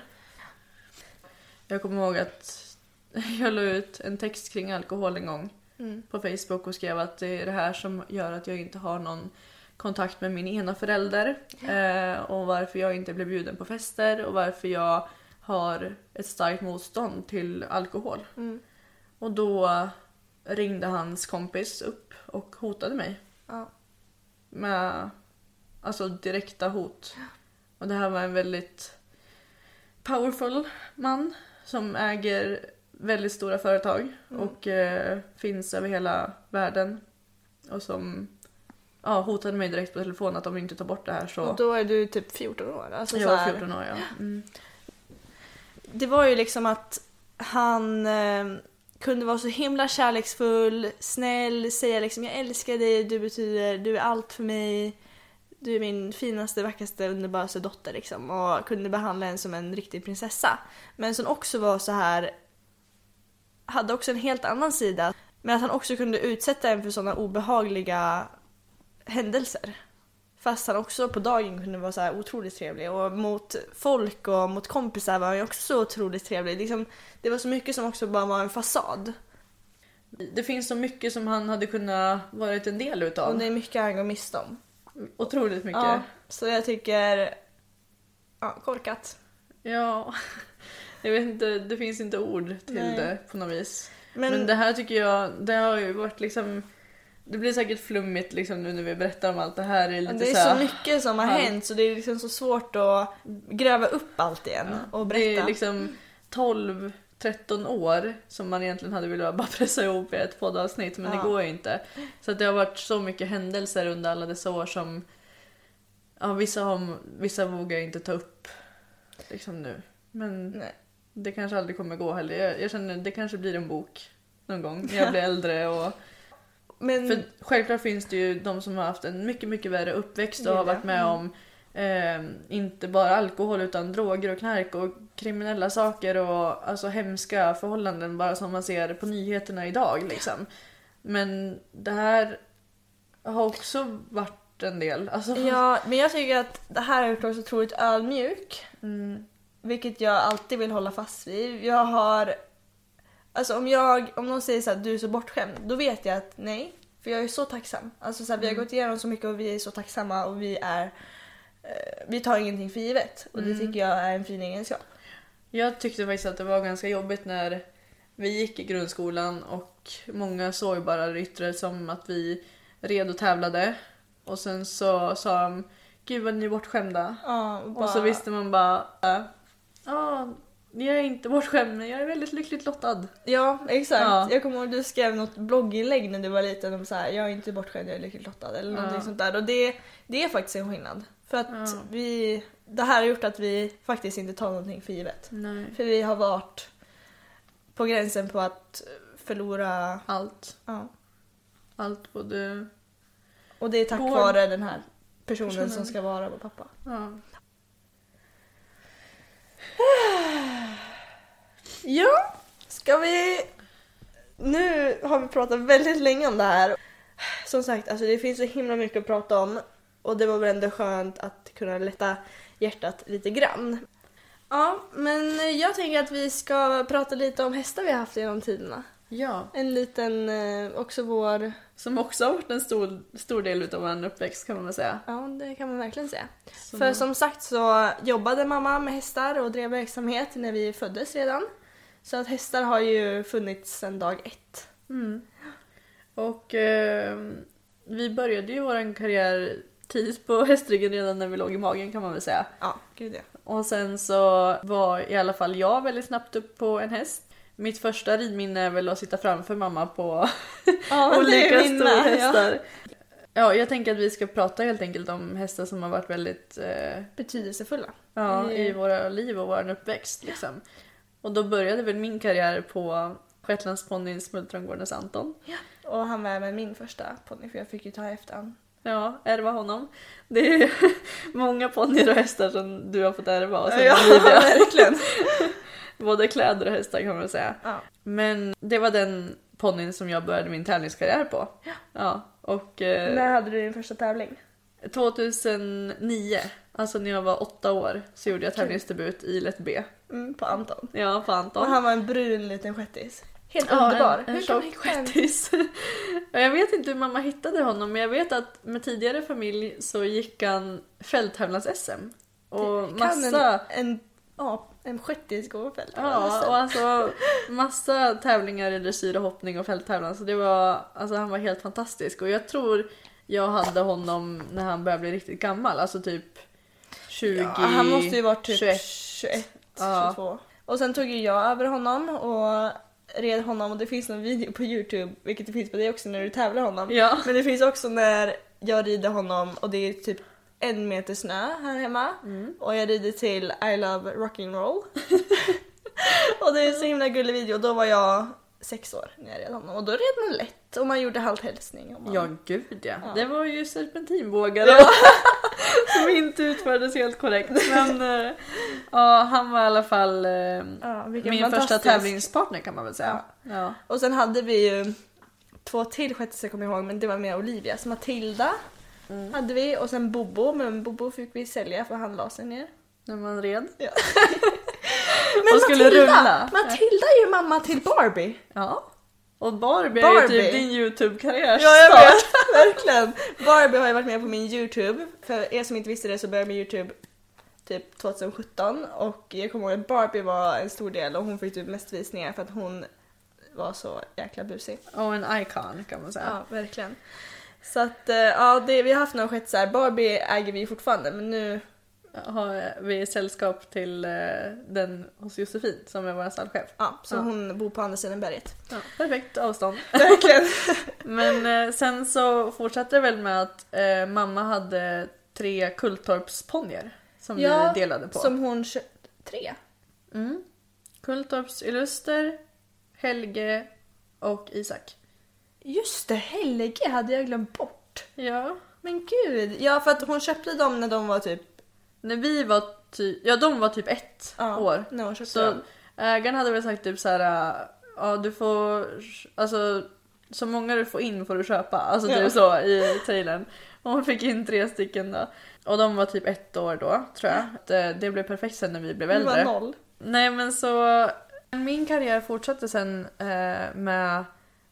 Jag kommer ihåg att [laughs] jag la ut en text kring alkohol en gång på Facebook och skrev att det är det här som gör att jag inte har någon kontakt med min ena förälder eh, och varför jag inte blev bjuden på fester och varför jag har ett starkt motstånd till alkohol. Och då ringde hans kompis upp och hotade mig Ja. med alltså direkta hot. Och det här var en väldigt powerful man som äger väldigt stora företag och eh, finns över hela världen. Och som ja, hotade mig direkt på telefon att om vi inte tar bort det här så... Och då är du typ 14 år. Alltså jag var här- 14 år ja. Mm. Det var ju liksom att han eh, kunde vara så himla kärleksfull, snäll, säga liksom jag älskar dig, du betyder, du är allt för mig. Du är min finaste, vackraste, underbaraste dotter liksom. Och kunde behandla en som en riktig prinsessa. Men som också var så här hade också en helt annan sida. Men att han också kunde utsätta en för sådana obehagliga händelser. Fast han också på dagen kunde vara så här otroligt trevlig och mot folk och mot kompisar var han ju också så otroligt trevlig. Liksom, det var så mycket som också bara var en fasad. Det finns så mycket som han hade kunnat varit en del Och utav. det är mycket han går miste om. Otroligt mycket. Ja, så jag tycker... Ja, korkat. Ja, jag vet inte, det finns inte ord till Nej. det på något vis. Men, Men, det här tycker jag, det har ju varit liksom det blir säkert flummigt liksom nu när vi berättar om allt det här. Det är, lite det är så, här, så mycket som har halv- hänt så det är liksom så svårt att gräva upp allt igen och Det berätta. är liksom 12-13 år som man egentligen hade velat bara [laughs] pressa ihop i ett poddavsnitt men Ja. det går ju inte. Så att det har varit så mycket händelser under alla dessa år som ja, vissa, har, vissa vågar jag inte ta upp liksom nu. Men Nej. det kanske aldrig kommer gå heller. Jag, jag känner det kanske blir en bok någon gång när jag blir [laughs] äldre och men För självklart finns det ju de som har haft en mycket, mycket värre uppväxt och har varit med om eh, inte bara alkohol utan droger och knark och kriminella saker och alltså hemska förhållanden bara som man ser på nyheterna idag liksom. Men det här har också varit en del. Alltså, Ja, men jag tycker att det här har gjort oss otroligt ödmjuk. mm, Vilket jag alltid vill hålla fast vid. Jag har... Alltså om jag, om någon säger så här, du är så bortskämd, då vet jag att nej. För jag är så tacksam. Alltså så här, vi har gått igenom så mycket och vi är så tacksamma och vi är... Eh, vi tar ingenting för givet. Och det tycker jag är en fin egenskap. Jag tyckte faktiskt att det var ganska jobbigt när vi gick i grundskolan och många såg bara det yttre som att vi red och tävlade. Och sen så sa de Gud vad ni är bortskämda. Ja, Och så visste man bara Ja, jag är inte bortskämd men jag är väldigt lyckligt lottad. Ja, exakt. Ja. Jag kommer ihåg du skrev något blogginlägg när du var liten om så här, jag är inte bortskämd, jag är lyckligt lottad eller någonting Ja. sånt där. Och det, det är faktiskt en skillnad. För att Ja. vi, det här har gjort att vi faktiskt inte tar någonting för givet. Nej. För vi har varit på gränsen på att förlora, Allt. ja. Allt både... Och det är tack Går- vare den här personen, Personen. som ska vara vår pappa. Ja. Ska vi... Nu har vi pratat väldigt länge om det här. Som sagt, alltså det finns så himla mycket att prata om och det var väl ändå skönt att kunna lätta hjärtat lite grann. Ja, men jag tänker att vi ska prata lite om hästar vi har haft genom tiderna. ja. En liten, eh, också vår... Som också har varit en stor, stor del utav vår uppväxt kan man väl säga. Ja, det kan man verkligen säga. Så- För som sagt så jobbade mamma med hästar och drev verksamhet när vi föddes redan. Så att hästar har ju funnits sedan dag ett. Mm. Och eh, vi började ju vår karriär tidigt på [laughs] hästryggen redan när vi låg i magen kan man väl säga. Ja, gud ja. Och sen så var i alla fall jag väldigt snabbt upp på en häst. Mitt första ridminne är väl att sitta framför mamma på [laughs] Ja, olika min med, storhästar. Ja. jag tänker att vi ska prata helt enkelt om hästar som har varit väldigt eh, Betydelsefulla. ja, i Mm. våra liv och vår uppväxt. Liksom. Och då började väl min karriär på Shetlandsponnyn Smultrongårdens Anton. Och han var även min första ponny för jag fick ju ta efter han. Ja, ärva honom. Det är [laughs] många ponnyer och hästar som du har fått ärva och sen Ja, Olivia. [laughs] verkligen. [laughs] Både kläder och hästar kan man säga. Ja. Men det var den ponnyn som jag började min tävlingskarriär på. Ja. och eh, När hade du din första tävling? 2009, alltså när jag var åtta år, så gjorde jag tävlingsdebut i Lätt B. Mm, på Anton. Ja, på Anton. Och han var en brun liten shettis. Helt Ja, underbar. En, en tjock shettis. [laughs] Jag vet inte hur mamma hittade honom men jag vet att med tidigare familj så gick han fälttävlans-SM. Och Kan massa, En, en, ja, en shettis gå på fält. ja, och alltså, massa tävlingar i dressyr och hoppning och fälttävlan. Så det var, alltså han var helt fantastisk. Och jag tror jag hade honom när han började bli riktigt gammal. Alltså typ 20, Ja, han måste ju varit typ 21. 21, Ja. 22. Och sen tog ju jag över honom och red honom och det finns någon video på Youtube, vilket det finns på dig också när du tävlar honom. Ja. Men det finns också när jag rider honom och det är typ en meter snö här hemma Mm. och jag rider till I love rock'n'roll. [laughs] och det är en så himla gullig video. Då var jag sex år när jag red honom och då red man lätt och man gjorde halthälsning. man- Ja, gud ja. Ja. Det var ju serpentinbågar [laughs] som inte utfördes helt korrekt. Men eh, ja, han var i alla fall eh, Ja, min första tävlingspartner kan man väl säga. Ja. Och sen hade vi ju två till kommer jag ihåg men det var med Olivia. Så Matilda Mm. hade vi och sen Bobo men Bobo fick vi sälja för han la sig ner. När man red. Ja. [laughs] Och skulle rulla. Matilda är ju mamma till Barbie. Ja. Och Barbie, är ju Barbie. typ din YouTube-karriär Ja jag vet, [laughs] verkligen. Barbie har ju varit med på min YouTube. För er som inte visste det så började jag med YouTube typ 2017 och jag kommer ihåg att Barbie var en stor del och hon fick typ mest visningar för att hon var så jäkla busig. Och en icon kan man säga. Ja, verkligen. Så att eh, ja, det, vi har haft några shettisar. Barbie äger vi fortfarande men nu Har vi sällskap till eh, den hos Josefin som är vår stallchef. Ja, så Ja. hon bor på andra sidan berget. Ja, perfekt avstånd. [laughs] Verkligen. [laughs] Men eh, sen så fortsatte det väl med att eh, mamma hade tre Kulltorpsponnyer som Ja, vi delade på. Som hon kö- Tre? Mm. Kulltorps Illuster, Helge och Isak. Just det, Helge hade jag glömt bort. Ja. Men gud, ja för att hon köpte dem när de var typ... När vi var typ, ja de var typ ett Ja, år. när hon köpte Så dem. ägaren hade väl sagt typ så här, ja du får, alltså så många du får in får du köpa. Alltså Ja. typ så i trailern. Och hon fick in tre stycken då. Och de var typ ett år då tror jag. Det, det blev perfekt sen när vi blev Det äldre. var noll. Nej men så min karriär fortsatte sen eh, med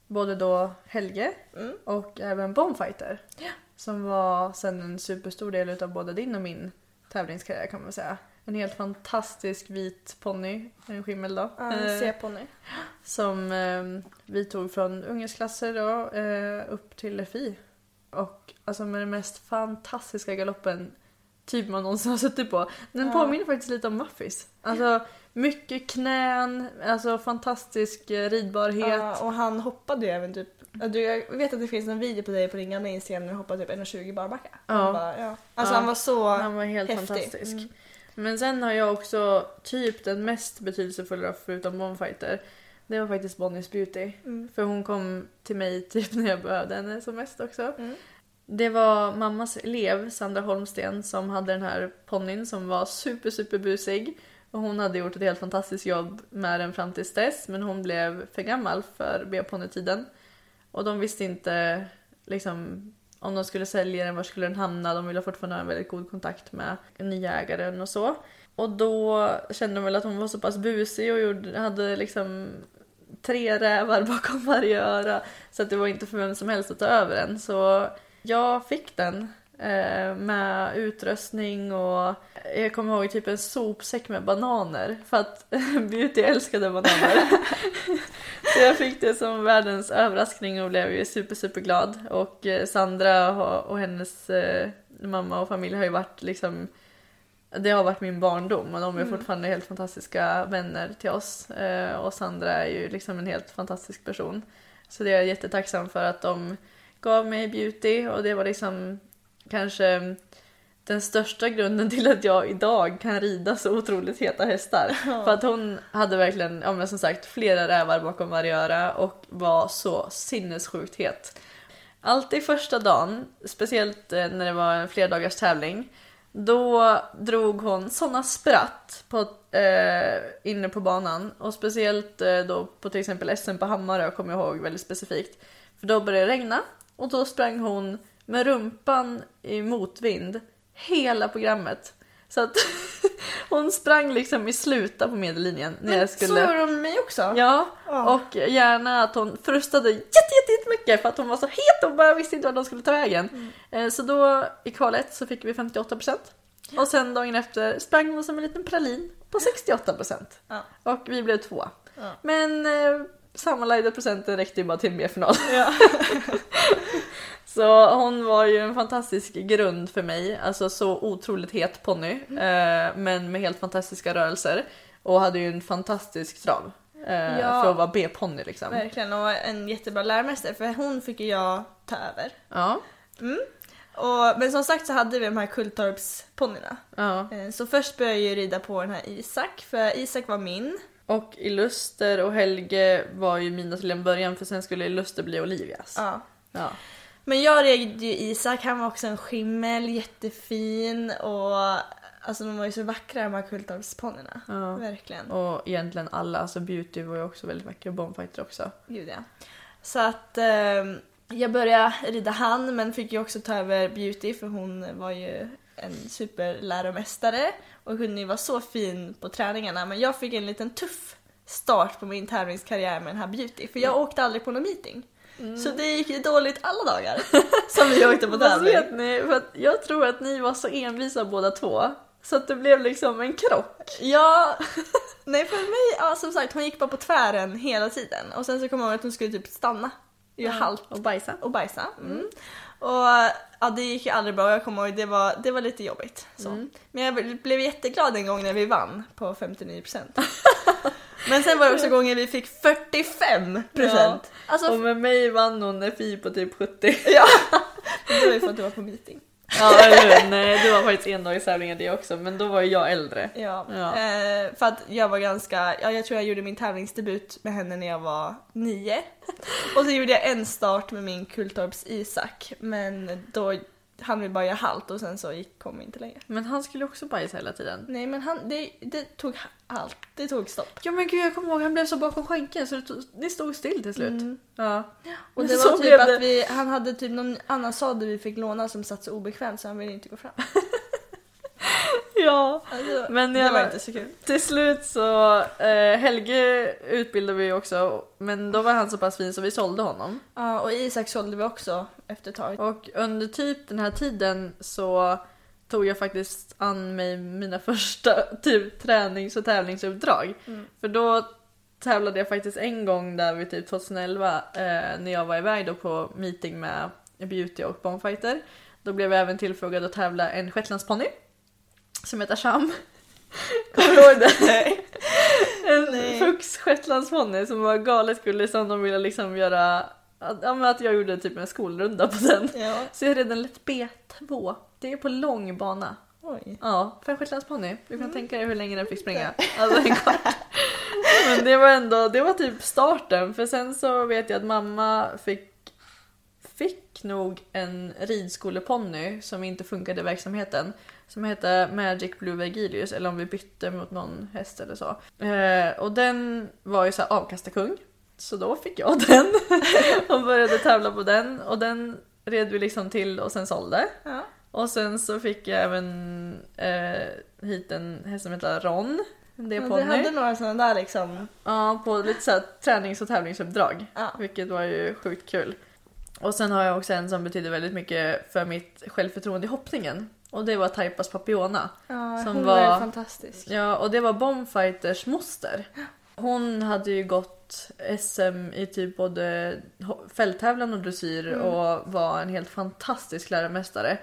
både då Helge Mm. och även Bombfighter. Som var sen en superstor del utav både din och min tävlingskarriär kan man säga. En helt fantastisk vit ponny, en skimmel då. Ja, eh, en C-ponny. som eh, vi tog från ungdomsklasser då eh, upp till FI. Och alltså med den mest fantastiska galoppen typ man någonsin har suttit på. Den Ja. påminner faktiskt lite om Muffis. Alltså mycket knän, alltså fantastisk eh, ridbarhet. Ja, och han hoppade ju även typ... jag vet att det finns en video på dig på din gamla Instagram när du hoppade typ 1,20 barbacka. Ja. Bara, ja. Alltså Ja. han var så Han var helt häftig. fantastisk. Mm. Men sen har jag också typ den mest betydelsefulla förutom Bonfighter. Det var faktiskt Bonnies Beauty. Mm. För hon kom till mig typ [laughs] när jag behövde henne som mest också. Mm. Det var mammas elev Sandra Holmsten som hade den här ponnyn som var super super busig. Och hon hade gjort ett helt fantastiskt jobb med den fram tills dess men hon blev för gammal för B-ponnytiden. Och de visste inte liksom om de skulle sälja den, var skulle den hamna? De ville fortfarande ha en väldigt god kontakt med den nya ägaren och så. Och då kände de väl att hon var så pass busig och gjorde, hade liksom tre rävar bakom varje öra. Så att det var inte för vem som helst att ta över den. Så jag fick den med utrustning och jag kommer ihåg typ en sopsäck med bananer. För att [laughs] Beauty älskade bananer. [laughs] Så jag fick det som världens överraskning och blev ju super super glad. Och eh, Sandra och, hennes eh, mamma och familj har ju varit liksom det har varit min barndom och de är fortfarande helt fantastiska vänner till oss. Eh, och Sandra är ju liksom en helt fantastisk person. Så det är jag jättetacksam för att de gav mig beauty och det var liksom kanske den största grunden till att jag idag kan rida så otroligt heta hästar. För att hon hade verkligen, ja men som sagt, flera rävar bakom varje öra och var så sinnessjukt het. Alltid första dagen, speciellt eh, när det var en flerdagars tävling, då drog hon såna spratt på, eh, inne på banan och speciellt eh, då på till exempel SM på Hammarö kommer jag ihåg väldigt specifikt. För då började det regna och då sprang hon med rumpan i motvind hela programmet. Så att [laughs] hon sprang liksom i sluta på medellinjen när jag Så skulle... gjorde de med mig också. Ja, Ja. och gärna att hon frustade jätte, jätte, jättemycket för att hon var så het och bara visste inte vart de skulle ta vägen. Eh, Så då i kvalet så fick vi 58% och sen dagen efter sprang hon som en liten pralin på 68% Ja. och vi blev två. Ja. Men eh, sammanlagda procenten räckte ju bara till en B-final. Ja. [laughs] Så hon var ju en fantastisk grund för mig, alltså så otroligt het ponny eh, men med helt fantastiska rörelser och hade ju en fantastisk trav. Eh, Ja. För att vara B-ponny liksom. Verkligen, och en jättebra läromästare för hon fick ju jag ta över. Ja. Och, men som sagt så hade vi de här Kulltorpsponnyerna. ja. Eh, Så först började jag ju rida på den här Isak, för Isak var min. Och Illuster och Helge var ju mina till en början för sen skulle Illuster bli Olivias. Ja. Ja. Men jag red ju Isak, han var också en skimmel, jättefin och alltså de var ju så vackra de här Kulltorpsponnyerna. Ja. Verkligen. Och egentligen alla, alltså Beauty var ju också väldigt vacker och Bombfighter också. Gud ja. Så att eh, jag började rida han men fick ju också ta över Beauty för hon var ju en superläromästare och kunde ju vara så fin på träningarna men jag fick en liten tuff start på min tävlingskarriär med den här Beauty för jag åkte aldrig på någon meeting. Så det gick ju dåligt alla dagar som vi åkte på [laughs] tävling. vet ni, för jag tror att ni var så envisa båda två. Så att det blev liksom en krock. Ja, [laughs] nej för mig, ja, som sagt hon gick bara på tvären hela tiden och sen så kom jag ihåg att hon skulle typ stanna. Göra halt Och bajsa. och bajsa. Mm. Och ja, det gick ju aldrig bra. Jag kommer ihåg det var, det var lite jobbigt. Så. Men jag blev jätteglad en gång när vi vann på 59%. [laughs] Men sen var det också gånger vi fick 45%. Ja. Alltså, Och med mig vann hon FI på typ 70. [laughs] ja. Det var ju för att du var på meeting. Ja eller? Nej du var faktiskt endagstävlingar det också men då var ju jag äldre. Ja, Ja. Eh, för att jag var ganska, ja, jag tror jag gjorde min tävlingsdebut med henne när jag var nio. Och så gjorde jag en start med min Kultorps Isak men då han vi bara göra halt och sen så gick, kom vi inte längre. Men han skulle också bajsa hela tiden. Nej men han, det, det tog allt, det tog stopp. Ja men gud jag kommer ihåg han blev så bakom skänken så det, tog, det stod still till slut. Mm. Ja. Och det så var typ att vi, han hade typ någon annan sadel vi fick låna som satt så obekvämt så han ville inte gå fram. [laughs] [laughs] Ja. Alltså, Men det var inte så kul. Till slut så, eh, Helge utbildade vi också men då var han så pass fin så vi sålde honom. Ja och Isak sålde vi också efter ett tag. Och under typ den här tiden så tog jag faktiskt an mig mina första [laughs] typ tränings och tävlingsuppdrag. För då tävlade jag faktiskt en gång där vid typ 2011 eh, när jag var iväg då på meeting med Beauty och Bonfighter. Då blev jag även tillfrågad att tävla en shetlandsponny som heter Sham. [laughs] Kommer du ihåg det? En fux shetlandsponny som var galet gullig som de ville liksom göra att, ja, att jag gjorde typ en skolrunda på den. Ja. Så jag är redan lätt B2. Det är på lång bana. Oj. Ja, för en shetlandsponny. Du Mm. kan tänka dig hur länge den fick springa. Alltså en kvart. [laughs] Men det var ändå, det var typ starten. För sen så vet jag att mamma fick, fick nog en ridskoleponny som inte funkade i verksamheten. Som hette Magic Blue Vergilius, eller om vi bytte mot någon häst eller så. Eh, och den var ju så här avkastarkung. Så då fick jag [laughs] den och började tävla på den. Och den red vi liksom till och sen sålde. Ja. Och sen så fick jag även eh, hit en häst som heter Ron. Det är ponny. du hade några sådana där liksom. Ja, på lite så här tränings och tävlingsuppdrag. Ja. Vilket var ju sjukt kul. Och sen har jag också en som betyder väldigt mycket för mitt självförtroende i hoppningen. Och det var Taipas Papiona. Ja, Som hon var, var- fantastisk. Ja, och det var Bombfighters moster. Hon hade ju gått SM i typ både fälttävlan och dressyr och var en helt fantastisk läromästare.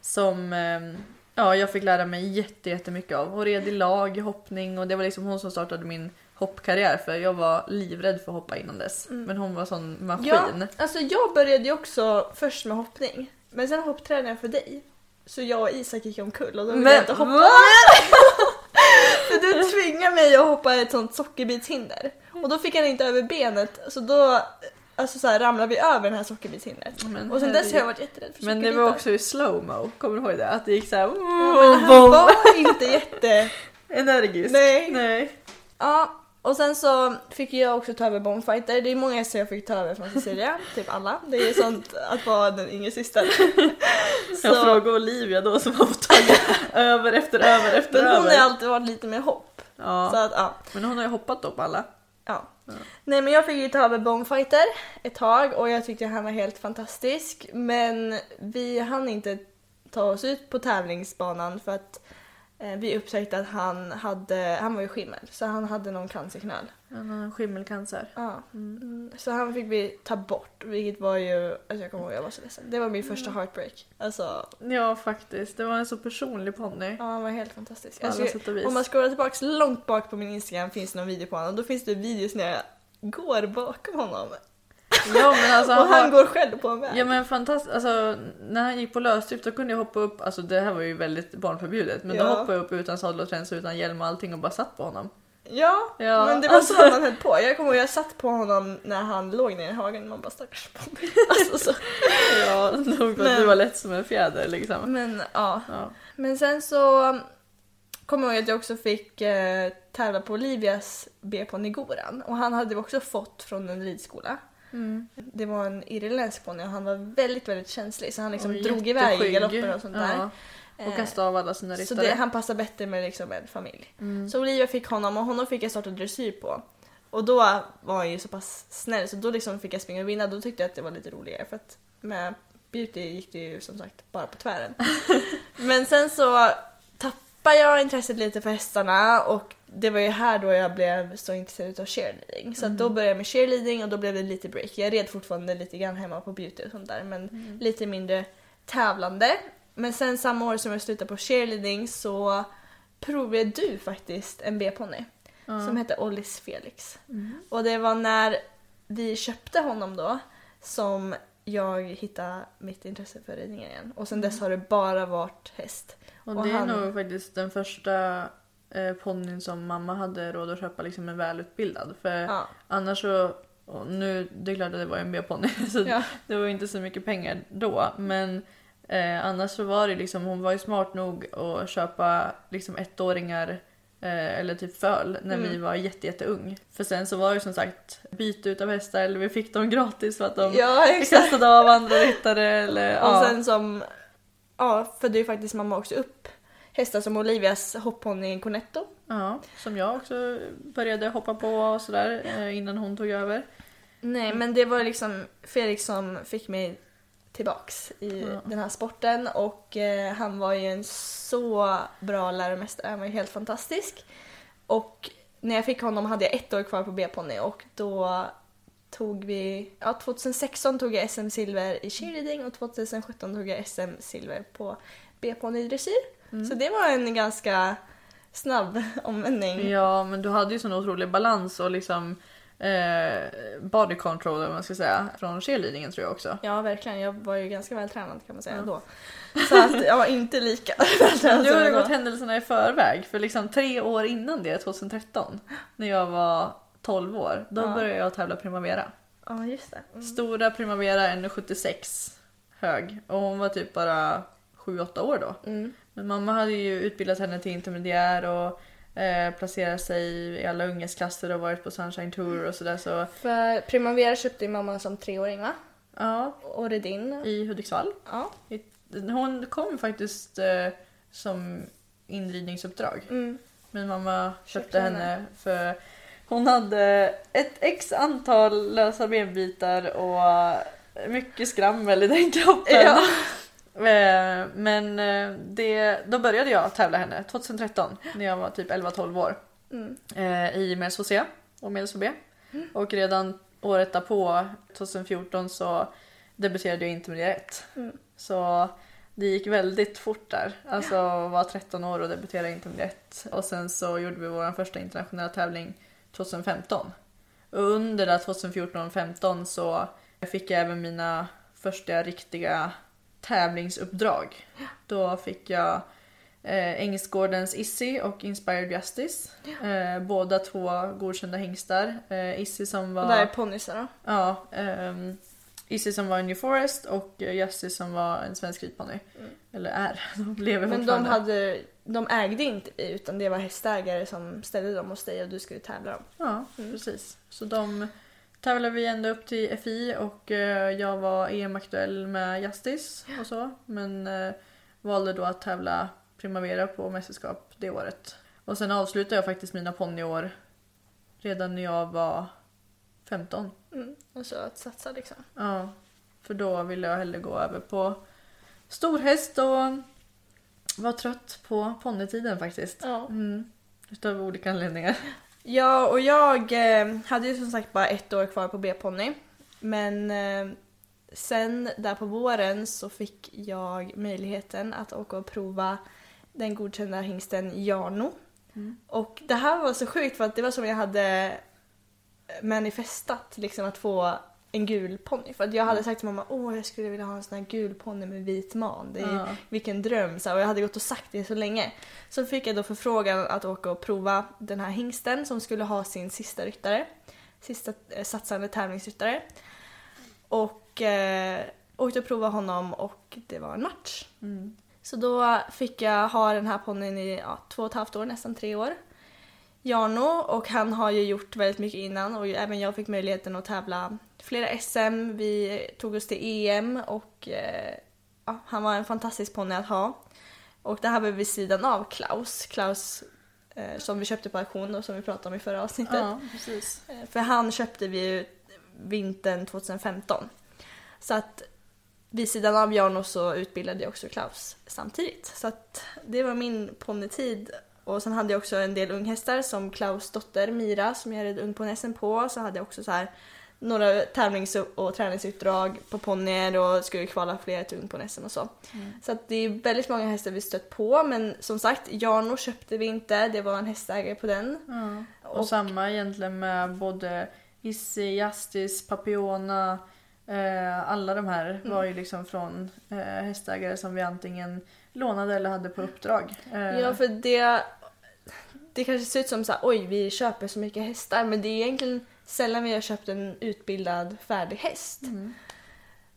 Som eh, ja, jag fick lära mig jätte, jättemycket av. Hon red i lag i hoppning och det var liksom hon som startade min hoppkarriär för jag var livrädd för att hoppa innan dess. Men hon var sån maskin. Ja, alltså jag började ju också först med hoppning. Men sen hopptränade jag för dig. Så jag och Isak gick omkull och då ville Men jag inte hoppa. [laughs] För du tvingade mig att hoppa ett sånt sockerbitshinder. Och då fick han inte över benet så då alltså så här, ramlade vi över det här sockerbitshindret. Men Och sen dess har jag varit jätterädd för Men det var också i slowmo, kommer du ihåg det? Att det gick såhär... Ja, men han [laughs] var inte jätte... Energiskt. Nej. Nej. Ja, och sen så fick jag också ta över Bombfighter. Det är många hästar jag fick ta över från Cecilia, [laughs] typ alla. Det är sånt att vara den yngre systern. [laughs] Jag frågade Olivia då som har fått tagit över efter över efter Men hon över. har alltid varit lite mer hopp. Ja. Så att, ja. Men hon har ju hoppat då på alla. Ja. Nej men jag fick ju ta över Bombfighter ett tag och jag tyckte han var helt fantastisk. Men vi hann inte ta oss ut på tävlingsbanan för att vi upptäckte att han hade, han var ju skimmel så han hade någon cancerknöl. Han har skimmelcancer. Ja. Mm. Så han fick vi ta bort vilket var ju, alltså jag kommer ihåg jag var så ledsen. Det var min första heartbreak. Alltså Ja faktiskt, det var en så personlig ponny. ja, han var helt fantastisk. På alla Alltså, sätt och vis. om man scrollar tillbaks långt bak på min Instagram finns det någon video på honom då finns det videos när jag går bakom honom. Ja men [laughs] alltså och han har- går själv på en väg. Ja men fantastiskt, alltså när han gick på lösdrift då kunde jag hoppa upp, alltså det här var ju väldigt barnförbjudet men då Ja. hoppade jag upp utan sadel och träns utan hjälm och allting och bara satt på honom. Ja, Ja, men det var alltså- så [laughs] man höll på. Jag kommer ihåg jag satt på honom när han låg nere i hagen och man bara stackars Bobby. [laughs] Alltså så. Ja, nog Men- du var lätt som en fjäder liksom. Men ja. Ja. Men sen så kommer jag ihåg att jag också fick eh, tävla på Olivias B-ponny Goran och han hade också fått från en ridskola. Mm. Det var en irländsk ponny och han var väldigt väldigt känslig så han liksom Och drog iväg i galopper och sånt där. Ja, och Eh, kastade av alla sina Så ryttare. det, han passar bättre med liksom en familj. Mm. Så Olivia fick honom och honom fick jag starta dressyr på. Och då var han ju så pass snäll så då liksom fick jag springa och vinna. Då tyckte jag att det var lite roligare för att med Beauty gick det ju som sagt bara på tvären. [laughs] Men sen så tappade jag intresset lite för hästarna och det var ju här då jag blev så intresserad av cheerleading. Så att då började jag med cheerleading och då blev det lite break. Jag red fortfarande lite grann hemma på Beauty och sånt där men lite mindre tävlande. Men sen samma år som jag slutade på cheerleading så provade du faktiskt en B-ponny som hette Ollis Felix. Och det var när vi köpte honom då som jag hittade mitt intresse för ridningen igen. Och sen dess har det bara varit häst. Och, Och det är han- nog faktiskt den första eh, ponnyn som mamma hade råd att köpa liksom en välutbildad. För Ja. annars så, och nu, det är klart att det var en B-ponny [laughs] så Ja. det var inte så mycket pengar då. Men eh, annars så var det liksom, hon var ju smart nog att köpa liksom ettåringar eh, eller typ föl när Mm. vi var jätte, jätteung. För sen så var det som sagt byte utav hästar eller vi fick dem gratis för att de Ja kastade av andra ryttare eller Och ja. sen som, ja födde ju faktiskt mamma också upp hästar som Olivias hoppponny Cornetto. Ja, som jag också började hoppa på och sådär eh, innan hon tog över. Nej men det var liksom Felix som fick mig tillbaks i Ja. den här sporten och eh, han var ju en så bra läromästare, han var ju helt fantastisk. Och när jag fick honom hade jag ett år kvar på B-ponny och då tog vi, ja 2016 tog jag SM-silver i cheerleading och 2017 tog jag SM-silver på B-ponnydressyr. Så det var en ganska snabb [laughs] omvändning. Ja, men du hade ju sån otrolig balans och liksom eh, body control vad man ska säga från cheerleadingen tror jag också. Ja verkligen, jag var ju ganska vältränad kan man säga då. Så att [laughs] jag var inte lika [laughs] vältränad Du har gått händelserna i förväg för liksom tre år innan det, 2013, när jag var 12 år, då Ja. började jag tävla Primavera. Ja just det. Mm. Stora Primavera 1,76 hög och hon var typ bara 7-8 år då. Mm. Men mamma hade ju utbildat henne till intermediär och eh, placerat sig i alla ungesklasser och varit på Sunshine Tour och sådär så För Primavera köpte ju mamma som treåring va? ja, Och Redin. i Hudiksvall. Ja. Hon kom faktiskt eh, som inridningsuppdrag. Mm. Men mamma köpte, Köpte henne. henne. för hon hade ett x antal lösa benbitar och mycket skrammel i den kroppen. Ja. [laughs] Eh, Men eh, det, då började jag tävla henne 2013 när jag var typ 11-12 år. Mm. Eh, I Medels HC och Medels HB. Och redan året därpå, 2014, så debuterade jag i intermediär 1. Mm. Så det gick väldigt fort där. Alltså var 13 år och debuterade i intermediär 1. Och sen så gjorde vi vår första internationella tävling 2015. Och under där 2014 och 15 så fick jag även mina första riktiga tävlingsuppdrag. Då fick jag eh, Ängsgårdens Issy och Inspired Justice. Eh, båda två godkända hingstar. Eh, Issy som var... Och där är ponnysar då. Ja, ehm, Issy som var en New Forest och eh, Justice som var en svensk ridponny. Eller är, [laughs] de lever Men de, hade, de ägde inte utan det var hästägare som ställde dem hos dig och du skulle tävla dem. Ja, precis. Så de tävlade vi ända upp till FI och eh, jag var EM-aktuell med Justice och så. Men eh, valde då att tävla Primavera på mästerskap det året. Och sen avslutade jag faktiskt mina ponnyår redan när jag var 15. Mm. Och så att satsa liksom. Ja, för då ville jag hellre gå över på storhäst och var trött på ponnytiden faktiskt. Ja. Mm. Utav olika anledningar. [laughs] Ja, och jag eh, hade ju som sagt bara ett år kvar på B-ponny. Men eh, sen där på våren så fick jag möjligheten att åka och prova den godkända hingsten Jarno. Och det här var så sjukt för att det var som jag hade manifestat liksom att få en gul ponny. För att jag hade sagt till mamma åh jag skulle vilja ha en sån här gul ponny med vit man. Det är, Ja. Vilken dröm! Så här, och jag hade gått och sagt det så länge. Så fick jag då förfrågan att åka och prova den här hingsten som skulle ha sin sista ryttare. Sista eh, satsande tävlingsryttare. Och eh, åkte och provade honom och det var en match. Så då fick jag ha den här ponnyn i ja, två och ett halvt år, nästan tre år. Jarno och han har ju gjort väldigt mycket innan och även jag fick möjligheten att tävla flera SM. Vi tog oss till EM och eh, ja, han var en fantastisk ponny att ha. Och det här var vid sidan av Klaus. Klaus eh, som vi köpte på auktion och som vi pratade om i förra avsnittet. Ja, precis. Eh, För han köpte vi ju vintern 2015. Så att vid sidan av Jarno så utbildade jag också Klaus samtidigt. Så att det var min ponnytid. Och sen hade jag också en del unghästar som Klaus dotter Mira som jag red ungponnässen på. Så hade jag också så här några tävlings och träningsuppdrag på ponnyer och skulle kvala flera till ungponnässen och så. Så att det är väldigt många hästar vi stött på men som sagt Jarno köpte vi inte, det var en hästägare på den. Och, samma egentligen med både Issy, Justice, Papiona, Eh, alla de här var ju liksom från eh, hästägare som vi antingen lånade eller hade på uppdrag. Eh, Ja, för det, det kanske ser ut som så här, oj, vi köper så mycket hästar, men det är egentligen sällan vi har köpt en utbildad färdig häst. Mm.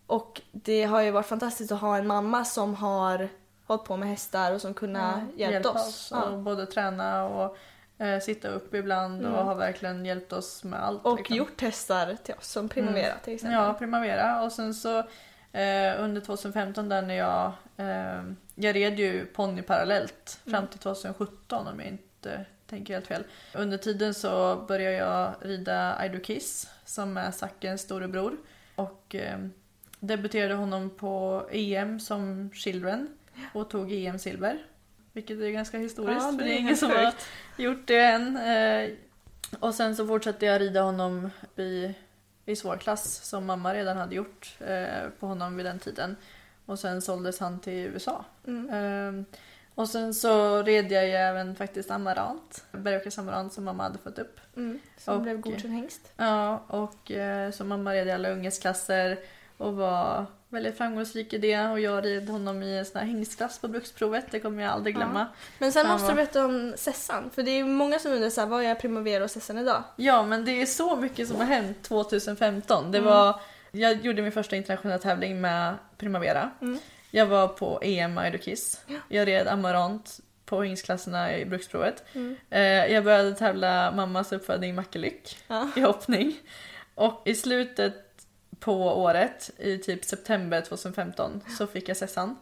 Och det har ju varit fantastiskt att ha en mamma som har hållit på med hästar och som kunnat ja, hjälpt hjälpa oss. Ja. och både träna och eh, sitta upp ibland och har verkligen hjälpt oss med allt. Och liksom. gjort hästar till oss, som Primavera till exempel. Ja, Primavera. Och sen så eh, under 2015 där när jag... Eh, jag red ju ponny parallellt fram till 2017 om jag inte tänker helt fel. Under tiden så började jag rida Ido Kiss som är Zackens storebror. Och eh, debuterade honom på EM som Children och tog EM-silver. Vilket är ganska historiskt Ja, för det det är ingen som har gjort det än. Eh, och sen så fortsatte jag rida honom i, i svårklass som mamma redan hade gjort eh, på honom vid den tiden. Och sen såldes han till USA. Eh, och sen så red jag ju även faktiskt Amarant, Bergåkers Amarant som mamma hade fått upp. Mm, som Och- blev godkänd hängst. Ja, och eh, så mamma red i alla ungdomsklasser och var väldigt framgångsrik i det. Och jag red honom i en sån här hängstklass på bruksprovet, det kommer jag aldrig glömma. Men sen måste var- du berätta om Sessan, för det är många som undrar så här, vad är Primavera och Sessan idag? Ja, men det är så mycket som har hänt 2015. Det var, jag gjorde min första internationella tävling med Primavera. Jag var på EM Ido Kiss. Jag red Amarant på hängstklasserna i bruksprovet. Eh, jag började tävla mammas uppfödning Mackelyck Ja. i hoppning. Och i slutet på året, i typ september 2015, så fick jag Sessan.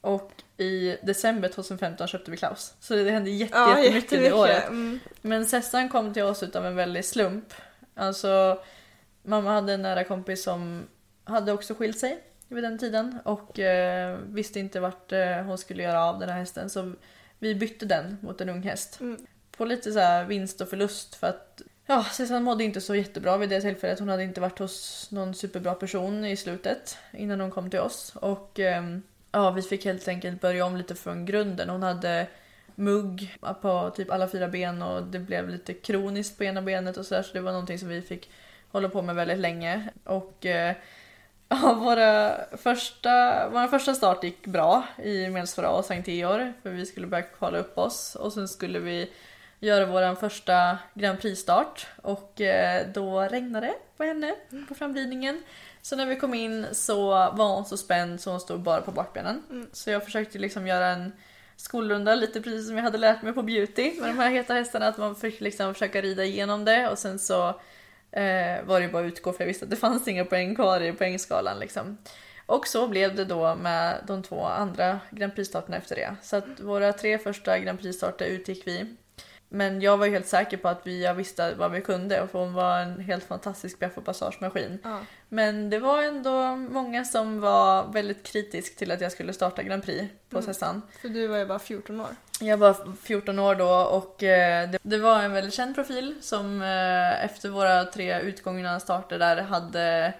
Och i december 2015 köpte vi Klaus. Så det hände jätte, jättemycket det året. Mm. Men Sessan kom till oss utav en väldig slump. Alltså, mamma hade en nära kompis som hade också skilt sig vid den tiden och eh, visste inte vart eh, hon skulle göra av den här hästen så vi bytte den mot en ung häst. På lite så här vinst och förlust för att ja, Sessan mådde inte så jättebra vid det tillfället. Hon hade inte varit hos någon superbra person i slutet innan hon kom till oss och ehm, ja, vi fick helt enkelt börja om lite från grunden. Hon hade mugg på typ alla fyra ben och det blev lite kroniskt på ena benet och sådär så det var någonting som vi fick hålla på med väldigt länge. Och eh, [laughs] ja, våra första, vår första start gick bra i Medelsvara och Sankt Georg för vi skulle börja kvala upp oss och sen skulle vi göra vår första Grand Prix-start och eh, då regnade det på henne på framridningen. Så när vi kom in så var hon så spänd så hon stod bara på bakbenen. Så jag försökte liksom göra en skolrunda lite precis som jag hade lärt mig på beauty med de här heta hästarna. Att man fick liksom försöka rida igenom det och sen så eh, var det bara att utgå för jag visste att det fanns inga poäng kvar i poängskalan liksom. Och så blev det då med de två andra Grand Prix-starterna efter det. Så att våra tre första Grand Prix-starter utgick vi. Men jag var ju helt säker på att vi, jag visste vad vi kunde och hon var en helt fantastisk biaff och passagemaskin. Ja. Men det var ändå många som var väldigt kritisk till att jag skulle starta Grand Prix på Sessan. För du var ju bara 14 år. Jag var 14 år då och eh, det, det var en väldigt känd profil som eh, efter våra tre utgångna starter där hade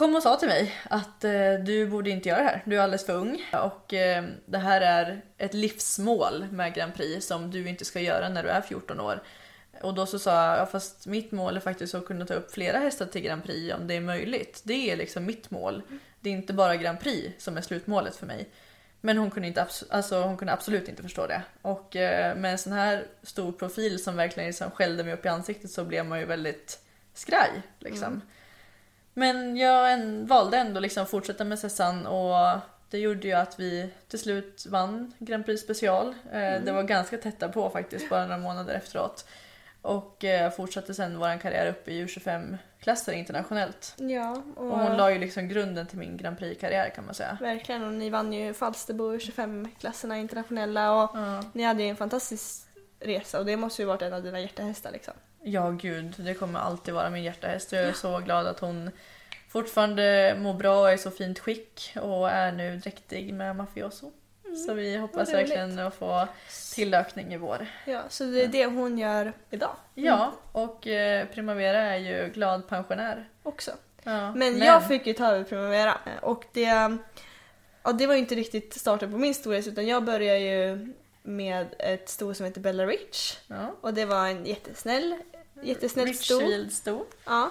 kom och sa till mig att eh, du borde inte göra det här, du är alldeles för ung och eh, det här är ett livsmål med Grand Prix som du inte ska göra när du är 14 år. Och då så sa jag, ja, fast mitt mål är faktiskt att kunna ta upp flera hästar till Grand Prix om det är möjligt. Det är liksom mitt mål. Det är inte bara Grand Prix som är slutmålet för mig. Men hon kunde, inte, alltså, hon kunde absolut inte förstå det. Och eh, med en sån här stor profil som verkligen liksom skällde mig upp i ansiktet så blev man ju väldigt skraj. Liksom. Mm. Men jag en, valde ändå liksom fortsätta med Sessan och det gjorde ju att vi till slut vann Grand Prix special. Eh, Det var ganska tätta på faktiskt, bara några månader efteråt. Och eh, fortsatte sen vår karriär upp i U25-klasser internationellt. Ja, och, Och hon la ju liksom grunden till min Grand Prix-karriär kan man säga. verkligen. Och ni vann ju Falsterbo 25-klasserna internationella och Ja. ni hade ju en fantastisk resa och det måste ju varit en av dina hjärtehästar liksom. Ja, gud. Det kommer alltid vara min hjärtahäst. Jag är så glad att hon fortfarande mår bra och är i så fint skick och är nu dräktig med Mafioso. Så vi hoppas verkligen att få tillökning i vår. Ja, så det är det hon gör idag Ja, och eh, Primavera är ju glad pensionär. också. Ja, Men, jag fick ju ta över Primavera och det, ja, det var ju inte riktigt starten på min storhäst utan jag började ju med ett sto som heter Bella Rich Ja. och det var en jättesnäll, jättesnäll sto. Richfield sto. Ja.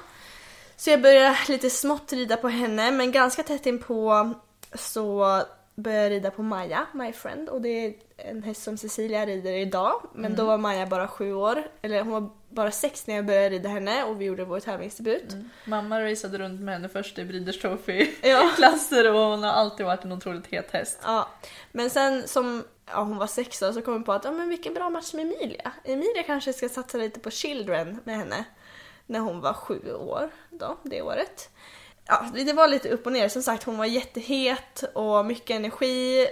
Så jag började lite smått rida på henne men ganska tätt inpå så började jag rida på Maja, my friend. Och det är en häst som Cecilia rider idag. Men då var Maja bara sju år. Eller hon var bara sex när jag började rida henne och vi gjorde vår tävlingsdebut. Mamma racade runt med henne först i Breeders Trophy Ja. [laughs] och hon har alltid varit en otroligt het häst. Ja. Men sen som ja, hon var sex då, så kom hon på att ja, men vilken bra match med Emilia. Emilia kanske ska satsa lite på Children med henne. När hon var sju år då, det året. Ja, det det var lite upp och ner. Som sagt, hon var jättehet och mycket energi.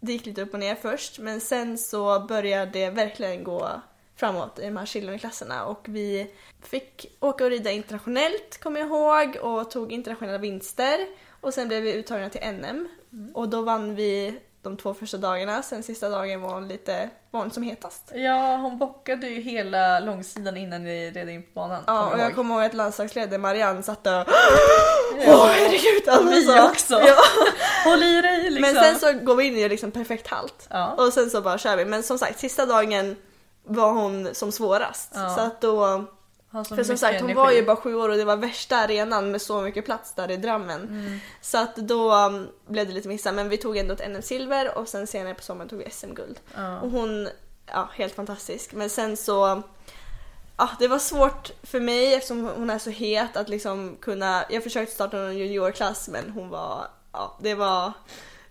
Det gick lite upp och ner först, men sen så började det verkligen gå framåt i de här Children-klasserna och vi fick åka och rida internationellt, kommer jag ihåg, och tog internationella vinster. Och sen blev vi uttagna till NM och då vann vi de två första dagarna, sen sista dagen var hon lite, var hon som hetast. Ja, hon bockade ju hela långsidan innan ni red in på banan. Ja, och jag kommer ihåg att landslagsledare Marianne satt och Åh herregud! Alltså, Vi så- också. Ja. [laughs] Håll i dig liksom. Men sen så går vi in i liksom perfekt halt. Ja. Och sen så bara kör vi. Men som sagt, sista dagen var hon som svårast. Ja. Så att då, Har så för som sagt hon energi. var ju bara sju år och det var värsta arenan med så mycket plats där i Drammen. Mm. Så att då um, blev det lite missar men vi tog ändå ett NM-silver och sen senare på sommaren tog vi SM-guld. Ja. Och hon, ja helt fantastisk. Men sen så, ja det var svårt för mig eftersom hon är så het att liksom kunna, jag försökte starta en juniorklass men hon var, ja det var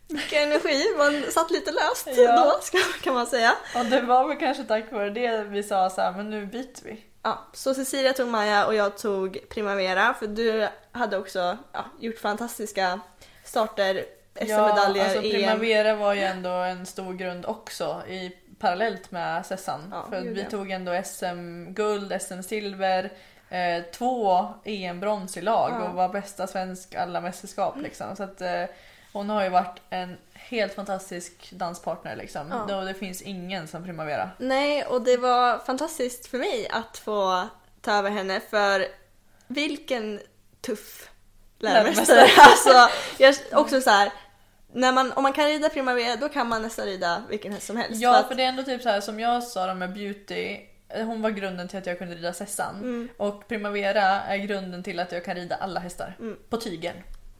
mycket energi, man satt lite löst Ja. då ska- kan man säga. Och det var väl kanske tack vare det vi sa så här, men nu byter vi. Ja, så Cecilia tog Maja och jag tog Primavera för du hade också ja, gjort fantastiska starter, SM-medaljer, alltså EM. Primavera var ju ändå en stor grund också i parallellt med Sessan. Ja, för vi ja. tog ändå SM-guld, SM-silver, eh, två EM-brons i lag Ja. och var bästa svensk alla mästerskap liksom. Så att eh, hon har ju varit en helt fantastisk danspartner liksom. Ja. Det finns ingen som Primavera. Nej, och det var fantastiskt för mig att få ta över henne för vilken tuff läromästare. [laughs] Alltså, jag, också så här, när man, om man kan rida Primavera då kan man nästan rida vilken häst som helst. Ja, för att, för det är ändå typ så här som jag sa med Beauty. eh, Hon var grunden till att jag kunde rida Sessan. Mm. Och Primavera är grunden till att jag kan rida alla hästar. På tygen.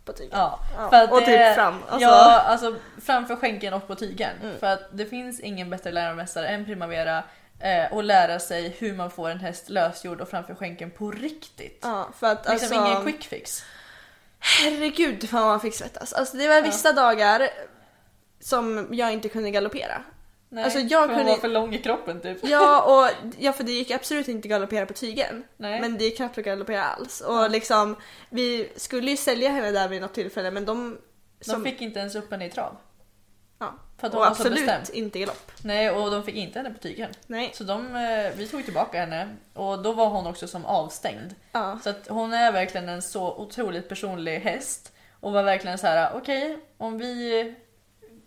På tygen. Ja, Ja, för att och det- typ fram, alltså. Ja, alltså framför skänken och på tygen. Mm. För att det finns ingen bättre läromästare än Primavera. Eh, och lära sig hur man får en häst lösgjord och framför skänken på riktigt. Ja, för att Liksom alltså, ingen quick fix. Herregud vad man fick svettas. Alltså det var vissa dagar som jag inte kunde galoppera. Nej, Alltså, jag för hon kunde- var för lång i kroppen typ. [laughs] Ja, och, ja för det gick absolut inte att galoppera på tygen. Nej. Men det gick knappt att galoppera alls. Och liksom, vi skulle ju sälja henne där vid något tillfälle men de... De fick inte ens upp henne i trav. ja. för att hon och absolut inte galopp. Nej, och de fick inte henne på tygen. Nej. Så de, eh, vi tog tillbaka henne och då var hon också som avstängd. Ja. Så att hon är verkligen en så otroligt personlig häst och var verkligen så här: okej om vi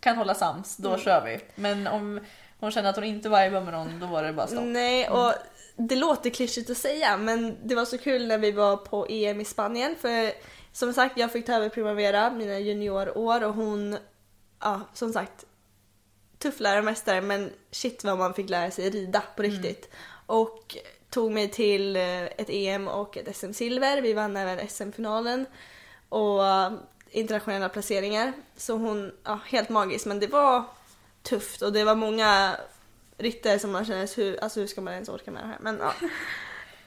kan hålla sams då Mm. kör vi. Men om hon kände att hon inte vibar med någon då var det bara stopp. Nej, och det låter klyschigt att säga men det var så kul när vi var på EM i Spanien för som sagt jag fick ta över Primavera mina juniorår och hon, ja som sagt tuff läromästare men shit vad man fick lära sig rida på riktigt. Och tog mig till eh, ett EM och ett SM-silver. Vi vann även SM-finalen och internationella placeringar. Så hon, ja helt magisk men det var tufft och det var många ryttare som man känner hur, alltså hur ska man ens orka med det här? Men ja. [laughs]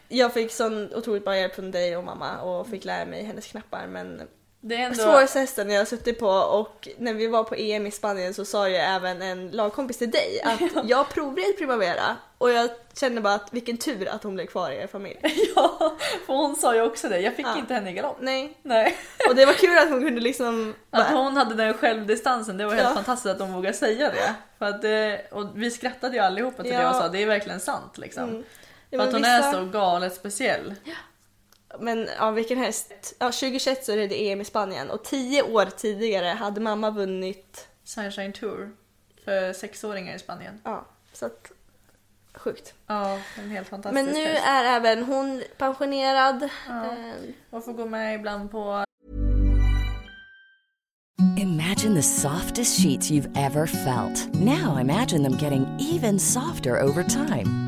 Jag fick sån otroligt bra hjälp från dig och mamma och fick lära mig hennes knappar men Det är ändå... svåraste hästen jag har suttit på och när vi var på EM i Spanien så sa ju även en lagkompis till dig att [laughs] jag provred Primavera och jag kände bara att vilken tur att hon blev kvar i er familj. [laughs] Ja, för hon sa ju också det. Jag fick Ja. inte henne i galopp. Nej. Nej. Och det var kul att hon kunde liksom [laughs] Att bara, hon hade den självdistansen, det var helt Ja. fantastiskt att de vågade säga det. För att det och vi skrattade ju allihopa till det Ja. och sa det är verkligen sant liksom. Mm. För Ja, att hon vissa- är så galet speciell. Men ja, vilken häst. Ja, 2021 så är det EM i Spanien och tio år tidigare hade mamma vunnit. Sunshine Tour för sexåringar i Spanien. Ja, så att sjukt. Ja, en helt fantastisk Men nu häst. är även hon pensionerad. Ja. Eh, Och får gå med ibland på Imagine the softest sheets you've ever felt. Now imagine them getting even softer over time.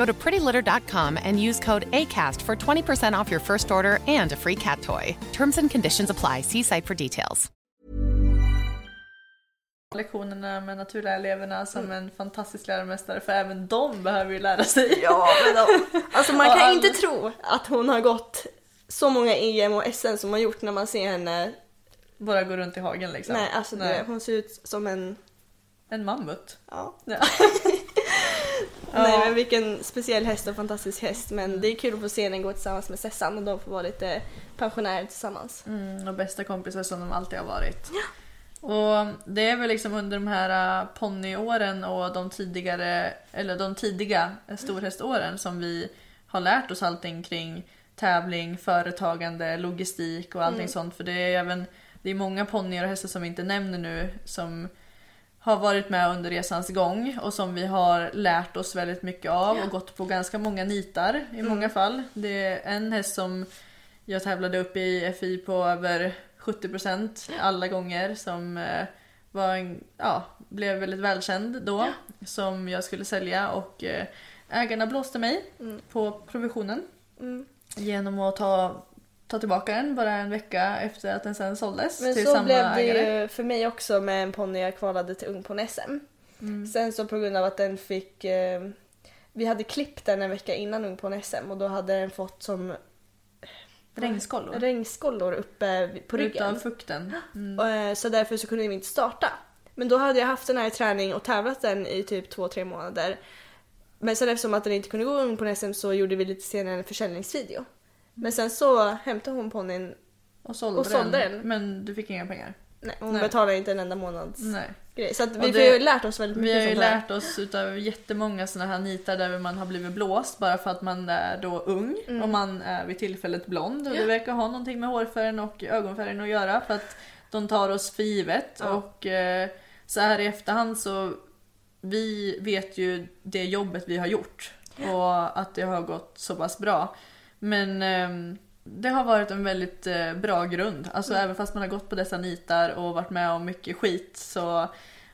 Go to prettylitter.com and use code ACAST for 20% off your first order and a free cat toy. Terms and conditions apply. See site for details. lektionerna med naturlärareleverna som en fantastisk lärarmästare för även de behöver ju lära sig. [laughs] Ja, men de, alltså man kan all- inte tro att hon har gått så många EM och SM som har gjort när man ser henne. Bara gå runt i hagen liksom. Nej, alltså det, Nej. hon ser ut som en... En mammut. Ja. Ja. [laughs] Nej men vilken speciell häst och fantastisk häst men det är kul att få se den gå tillsammans med Sessan och de får vara lite pensionärer tillsammans. Mm, och bästa kompisar som de alltid har varit. Och det är väl liksom under de här uh, ponnyåren och de tidigare, eller de tidiga storhäståren som vi har lärt oss allting kring tävling, företagande, logistik och allting sånt. För det är även, det är många ponnyer och hästar som vi inte nämner nu som har varit med under resans gång och som vi har lärt oss väldigt mycket av och gått på ganska många nitar i många fall. Det är en häst som jag tävlade upp i FI på över 70% alla gånger som eh, var en, ja, blev väldigt välkänd då som jag skulle sälja och eh, ägarna blåste mig på provisionen Mm. genom att ta, ta tillbaka den bara en vecka efter att den sen såldes Men till så samma blev det ägare. ju för mig också med en ponny jag kvalade till ung på SM. Mm. Sen så på grund av att den fick... Eh, vi hade klippt den en vecka innan ung på SM och då hade den fått som Regnskollor. regnskollor uppe på Utav ryggen. fukten. Mm. Och, eh, Så därför så kunde vi inte starta. Men då hade jag haft den här i träning och tävlat den i typ två, tre månader. Men sen eftersom att den inte kunde gå ung på SM så gjorde vi lite senare en försäljningsvideo. Men sen så hämtade hon ponnyn, Och sålde, Och sålde den. den. Men du fick inga pengar. nej hon Nej. betalade inte en enda månads Nej. grej. Så att vi det- har ju lärt oss väldigt Vi mycket har ju lärt oss utav jättemånga sådana här nitar där man har blivit blåst bara för att man är då ung Mm. och man är vid tillfället blond och det verkar ha någonting med hårfärgen och ögonfärgen att göra för att de tar oss för givet Ja. och eh, så här i efterhand så vi vet ju det jobbet vi har gjort och att det har gått så pass bra. Men ehm, det har varit en väldigt eh, bra grund. Alltså även fast man har gått på dessa nitar och varit med om mycket skit så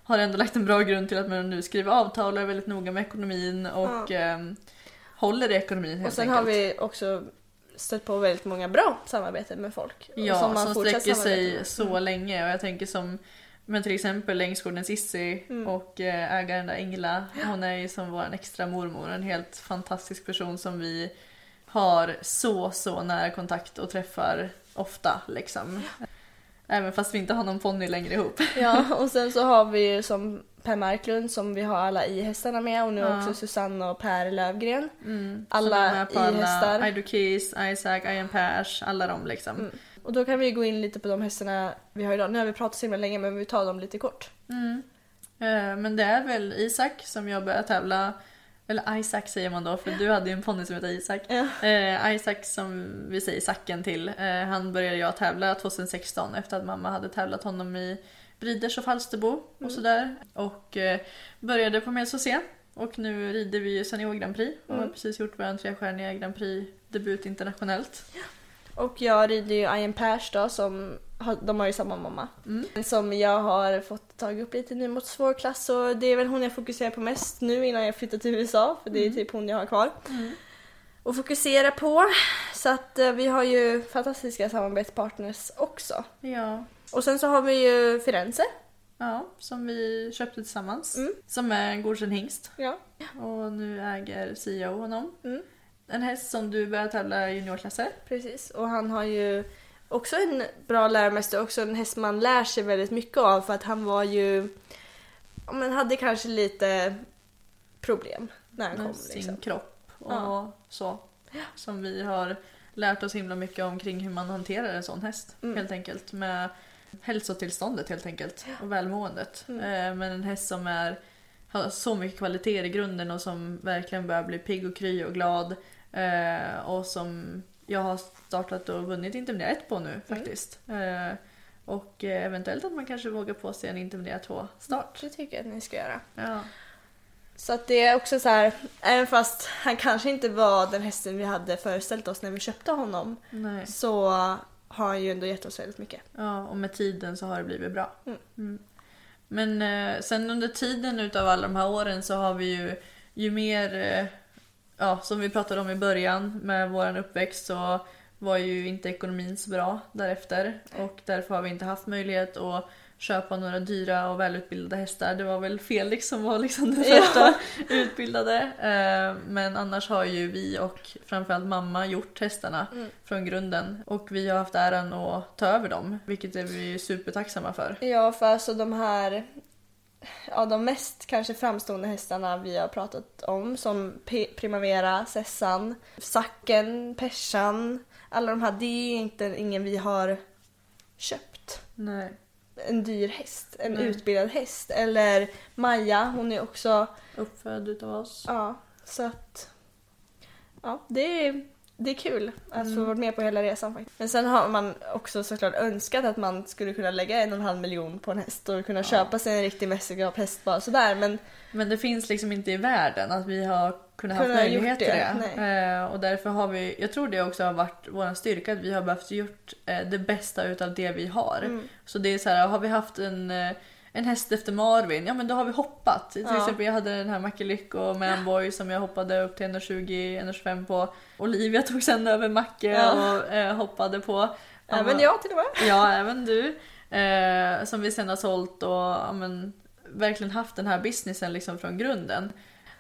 har det ändå lagt en bra grund till att man nu skriver avtal och är väldigt noga med ekonomin och ehm, håller i ekonomin helt Och sen enkelt. har vi också stött på väldigt många bra samarbeten med folk. Ja, som, man fortsätter sträcker sig med. så länge och jag tänker som men till exempel Längsgårdens Issi Mm. och eh, ägaren där Ingela. Hon är ju som vår extra mormor. En helt fantastisk person som vi har så så nära kontakt och träffar ofta liksom. Även fast vi inte har någon ponny längre ihop. [laughs] Ja, och sen så har vi ju som Per Marklund som vi har alla i-hästarna med och nu Ja. också Susanne och Per Lövgren. Mm, Alla i-hästar. Ido Keys, Isaac, Ian Pers, alla de liksom. Mm. Och då kan vi gå in lite på de hästarna vi har idag. Nu har vi pratat så himla länge men vi tar dem lite kort. Mm. Eh, Men det är väl Isak som jag började tävla eller Isaac säger man då för du hade ju en ponny som heter Isak. Ja. Eh, Isaac som vi säger Sacken till. Eh, han började jag tävla 2016 efter att mamma hade tävlat honom i Briders och Falsterbo och sådär. Och eh, började på Mels C. Och nu rider vi ju Senior Grand Prix och har precis gjort vår trestjärniga Grand Prix debut internationellt. Och jag rider ju Ian Pers då som de har ju samma mamma. Som jag har fått tagit upp lite nu mot svår klass så det är väl hon jag fokuserar på mest nu innan jag flyttar till USA för det är typ hon jag har kvar. Och fokusera på. Så att eh, vi har ju fantastiska samarbetspartners också. Ja. Och sen så har vi ju Firenze. Ja, som vi köpte tillsammans. Mm. Som är en godkänd hingst. Ja. Och nu äger CEO honom. Mm. En häst som du börjar tävla juniorklasser. Precis, och han har ju också en bra läromästare, också en häst man lär sig väldigt mycket av för att han var ju, men hade kanske lite problem när han kom. sin Liksom. kropp och Ja. så. Som vi har lärt oss himla mycket om kring hur man hanterar en sån häst. Mm. Helt enkelt. Med hälsotillståndet helt enkelt. Och välmåendet. Mm. Eh, Men en häst som är, har så mycket kvaliteter i grunden och som verkligen börjar bli pigg och kry och glad. Eh, Och som jag har startat och vunnit Intermedia 1 på Mm. nu faktiskt. Eh, Och eh, eventuellt att man kanske vågar på sig en Intermedia 2 start. Det tycker jag att ni ska göra. Ja. Så att det är också så här, även fast han kanske inte var den hästen vi hade föreställt oss när vi köpte honom Nej. så har han ju ändå gett oss väldigt mycket. Ja, och med tiden så har det blivit bra. Mm. Mm. Men eh, sen under tiden utav alla de här åren så har vi ju, ju mer, eh, ja som vi pratade om i början med våran uppväxt så var ju inte ekonomin så bra därefter och därför har vi inte haft möjlighet att köpa några dyra och välutbildade hästar. Det var väl Felix som var liksom den Ja. första utbildade. Eh, Men annars har ju vi och framförallt mamma gjort hästarna Mm. från grunden. Och vi har haft äran att ta över dem, vilket är vi supertacksamma för. Ja, för alltså de här, ja de mest kanske framstående hästarna vi har pratat om som P- Primavera, Sessan, Sacken, Persan, alla de här, det är inte ingen vi har köpt. Nej. En dyr häst, en Nej. utbildad häst. Eller Maja, hon är också, Uppfödd utav oss. ja, så att, ja, det är, det är kul att få vara med på hela resan faktiskt. Men sen har man också såklart önskat att man skulle kunna lägga en och en halv miljon på en häst och kunna köpa sig en riktig mästerskapshäst bara sådär. Men Men det finns liksom inte i världen att vi har kunnat ha möjlighet till det, det. Eh, och därför har vi, jag tror det också har varit vår styrka att vi har behövt gjort eh, det bästa utav det vi har. Mm. Så det är så här, har vi haft en, eh, en häst efter Marvin, ja men då har vi hoppat. Till Ja. exempel jag hade den här Macke och Manboy som jag hoppade upp till 120-125 på. Olivia tog sen över Macke Ja. och eh, hoppade på. Även jag till och med. Ja, även du. Eh, som vi sen har sålt och ja, men, verkligen haft den här businessen liksom från grunden.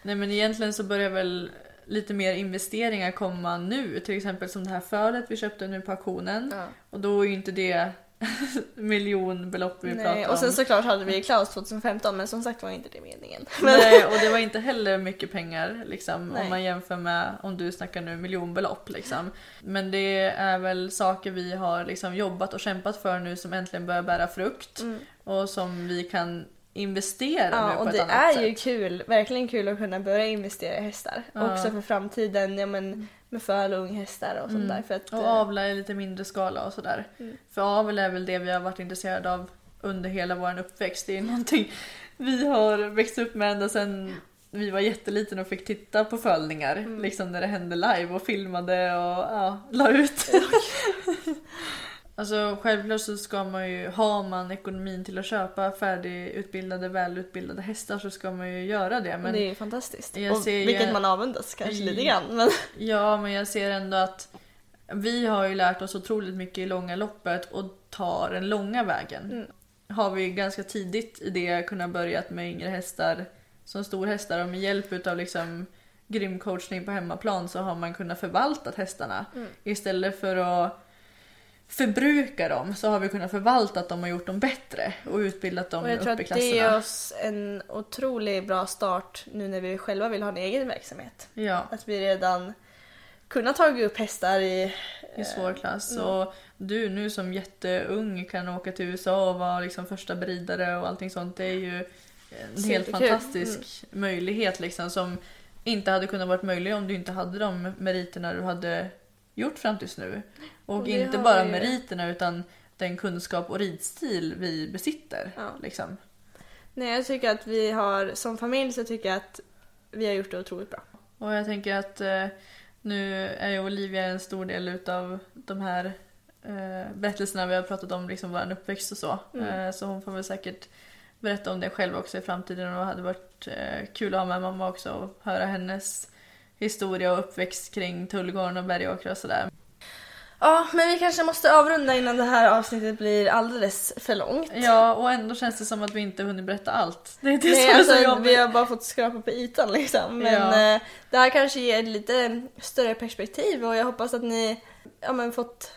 Nej men egentligen så börjar väl lite mer investeringar komma nu. Till exempel som det här fölet vi köpte nu på auktionen. Ja. Och då är ju inte det [laughs] miljonbelopp vi Nej, om. och sen såklart hade vi Klaus 2015 men som sagt var inte det meningen. [laughs] Nej, och det var inte heller mycket pengar liksom, Nej. om man jämför med om du snackar nu miljonbelopp. Liksom. Men det är väl saker vi har liksom, jobbat och kämpat för nu som äntligen börjar bära frukt och som vi kan investera nu Mm. Ja, på och ett det annat är sätt. ju kul, verkligen kul att kunna börja investera i hästar. Ja. Också för framtiden, ja men med föl och unghästar och sånt Mm. där. För att, Och eh, avla i lite mindre skala och sådär. Mm. För avel är väl det vi har varit intresserade av under hela vår uppväxt. Det är någonting vi har växt upp med ända sedan vi var jätteliten och fick titta på följningar. Mm. Liksom när det hände live och filmade och ja, la ut. [laughs] Alltså självklart så ska man ju, har man ekonomin till att köpa färdigutbildade, välutbildade hästar så ska man ju göra det. Men det är ju fantastiskt. jag och vilket man avundas kanske lite grann. Men... [laughs] Ja, men jag ser ändå att vi har ju lärt oss otroligt mycket i långa loppet och tar den långa vägen. Mm. Har vi ganska tidigt i det kunnat börja med yngre hästar som storhästar och med hjälp utav liksom grym coachning på hemmaplan så har man kunnat förvalta hästarna. Mm. Istället för att förbruka dem så har vi kunnat förvalta dem och gjort dem bättre och utbildat dem Och jag tror upp i att det klasserna. ger oss en otroligt bra start nu när vi själva vill ha en egen verksamhet. Ja. Att vi redan kunnat tagit upp hästar i... i svår klass. Mm. Och du nu som jätteung kan åka till USA och vara liksom första beridare och allting sånt. Det är ju en helt fantastisk Mm. möjlighet liksom som inte hade kunnat varit möjlig om du inte hade de meriterna du hade gjort fram tills nu. Och, Och inte bara ju. meriterna utan den kunskap och ridstil vi besitter. Ja. Liksom. Nej, jag tycker att vi har, som familj så tycker jag att vi har gjort det otroligt bra. Och jag tänker att eh, nu är ju Olivia en stor del utav de här eh, berättelserna vi har pratat om, liksom vår uppväxt och så. Mm. Eh, så hon får väl säkert berätta om det själv också i framtiden och det hade varit eh, kul att ha med mamma också och höra hennes historia och uppväxt kring Tullgården och Bergåkra och sådär. Ja, men vi kanske måste avrunda innan det här avsnittet blir alldeles för långt. Ja, och ändå känns det som att vi inte hunnit berätta allt. Det är det Nej, som är så alltså, jobbigt. vi har bara fått skrapa på ytan liksom. Men Ja. eh, det här kanske ger ett lite större perspektiv och jag hoppas att ni ja, men fått,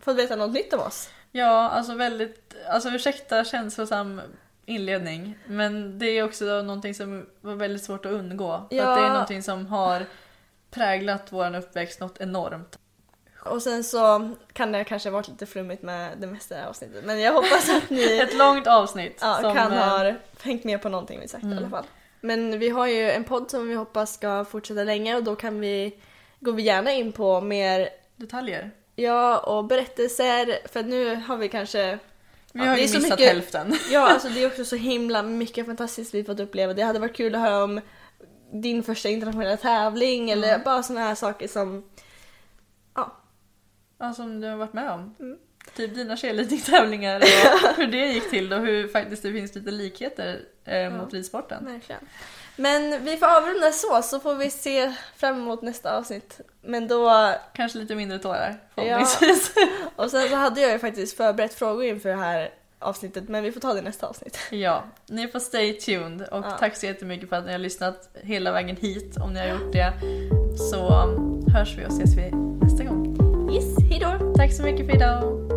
fått veta något nytt om oss. Ja, alltså väldigt, alltså ursäkta känslosam inledning. Men det är också någonting som var väldigt svårt att undgå. För Ja. att det är någonting som har präglat vår uppväxt något enormt. Och sen så kan det kanske varit lite flummigt med det mesta av avsnittet. Men jag hoppas att ni [laughs] Ett långt avsnitt. ja, som, kan eh, ha hängt med på någonting vi sagt i alla fall. Men vi har ju en podd som vi hoppas ska fortsätta länge och då kan vi, går vi gärna in på mer Detaljer. Ja, och berättelser. För nu har vi kanske... Vi har ju missat mycket- hälften. [laughs] Ja, alltså det är också så himla mycket fantastiskt vi fått uppleva. Det hade varit kul att höra om din första internationella tävling eller bara såna här saker som... Ja, Ja, som du har varit med om. Mm. Typ dina cheerleading-tävlingar och [laughs] hur det gick till och hur faktiskt det finns lite likheter eh, mot ridsporten. verkligen. Men vi får avrunda så, så får vi se fram emot nästa avsnitt. Men då... Kanske lite mindre tårar Ja. förhoppningsvis. [laughs] Och sen så hade jag ju faktiskt förberett frågor inför det här avsnittet, men vi får ta det i nästa avsnitt. [laughs] Ja, ni får stay tuned och Ja. tack så jättemycket för att ni har lyssnat hela vägen hit om ni har gjort det. Så um, hörs vi och ses vi nästa gång. Yes, hejdå! Tack så mycket för idag!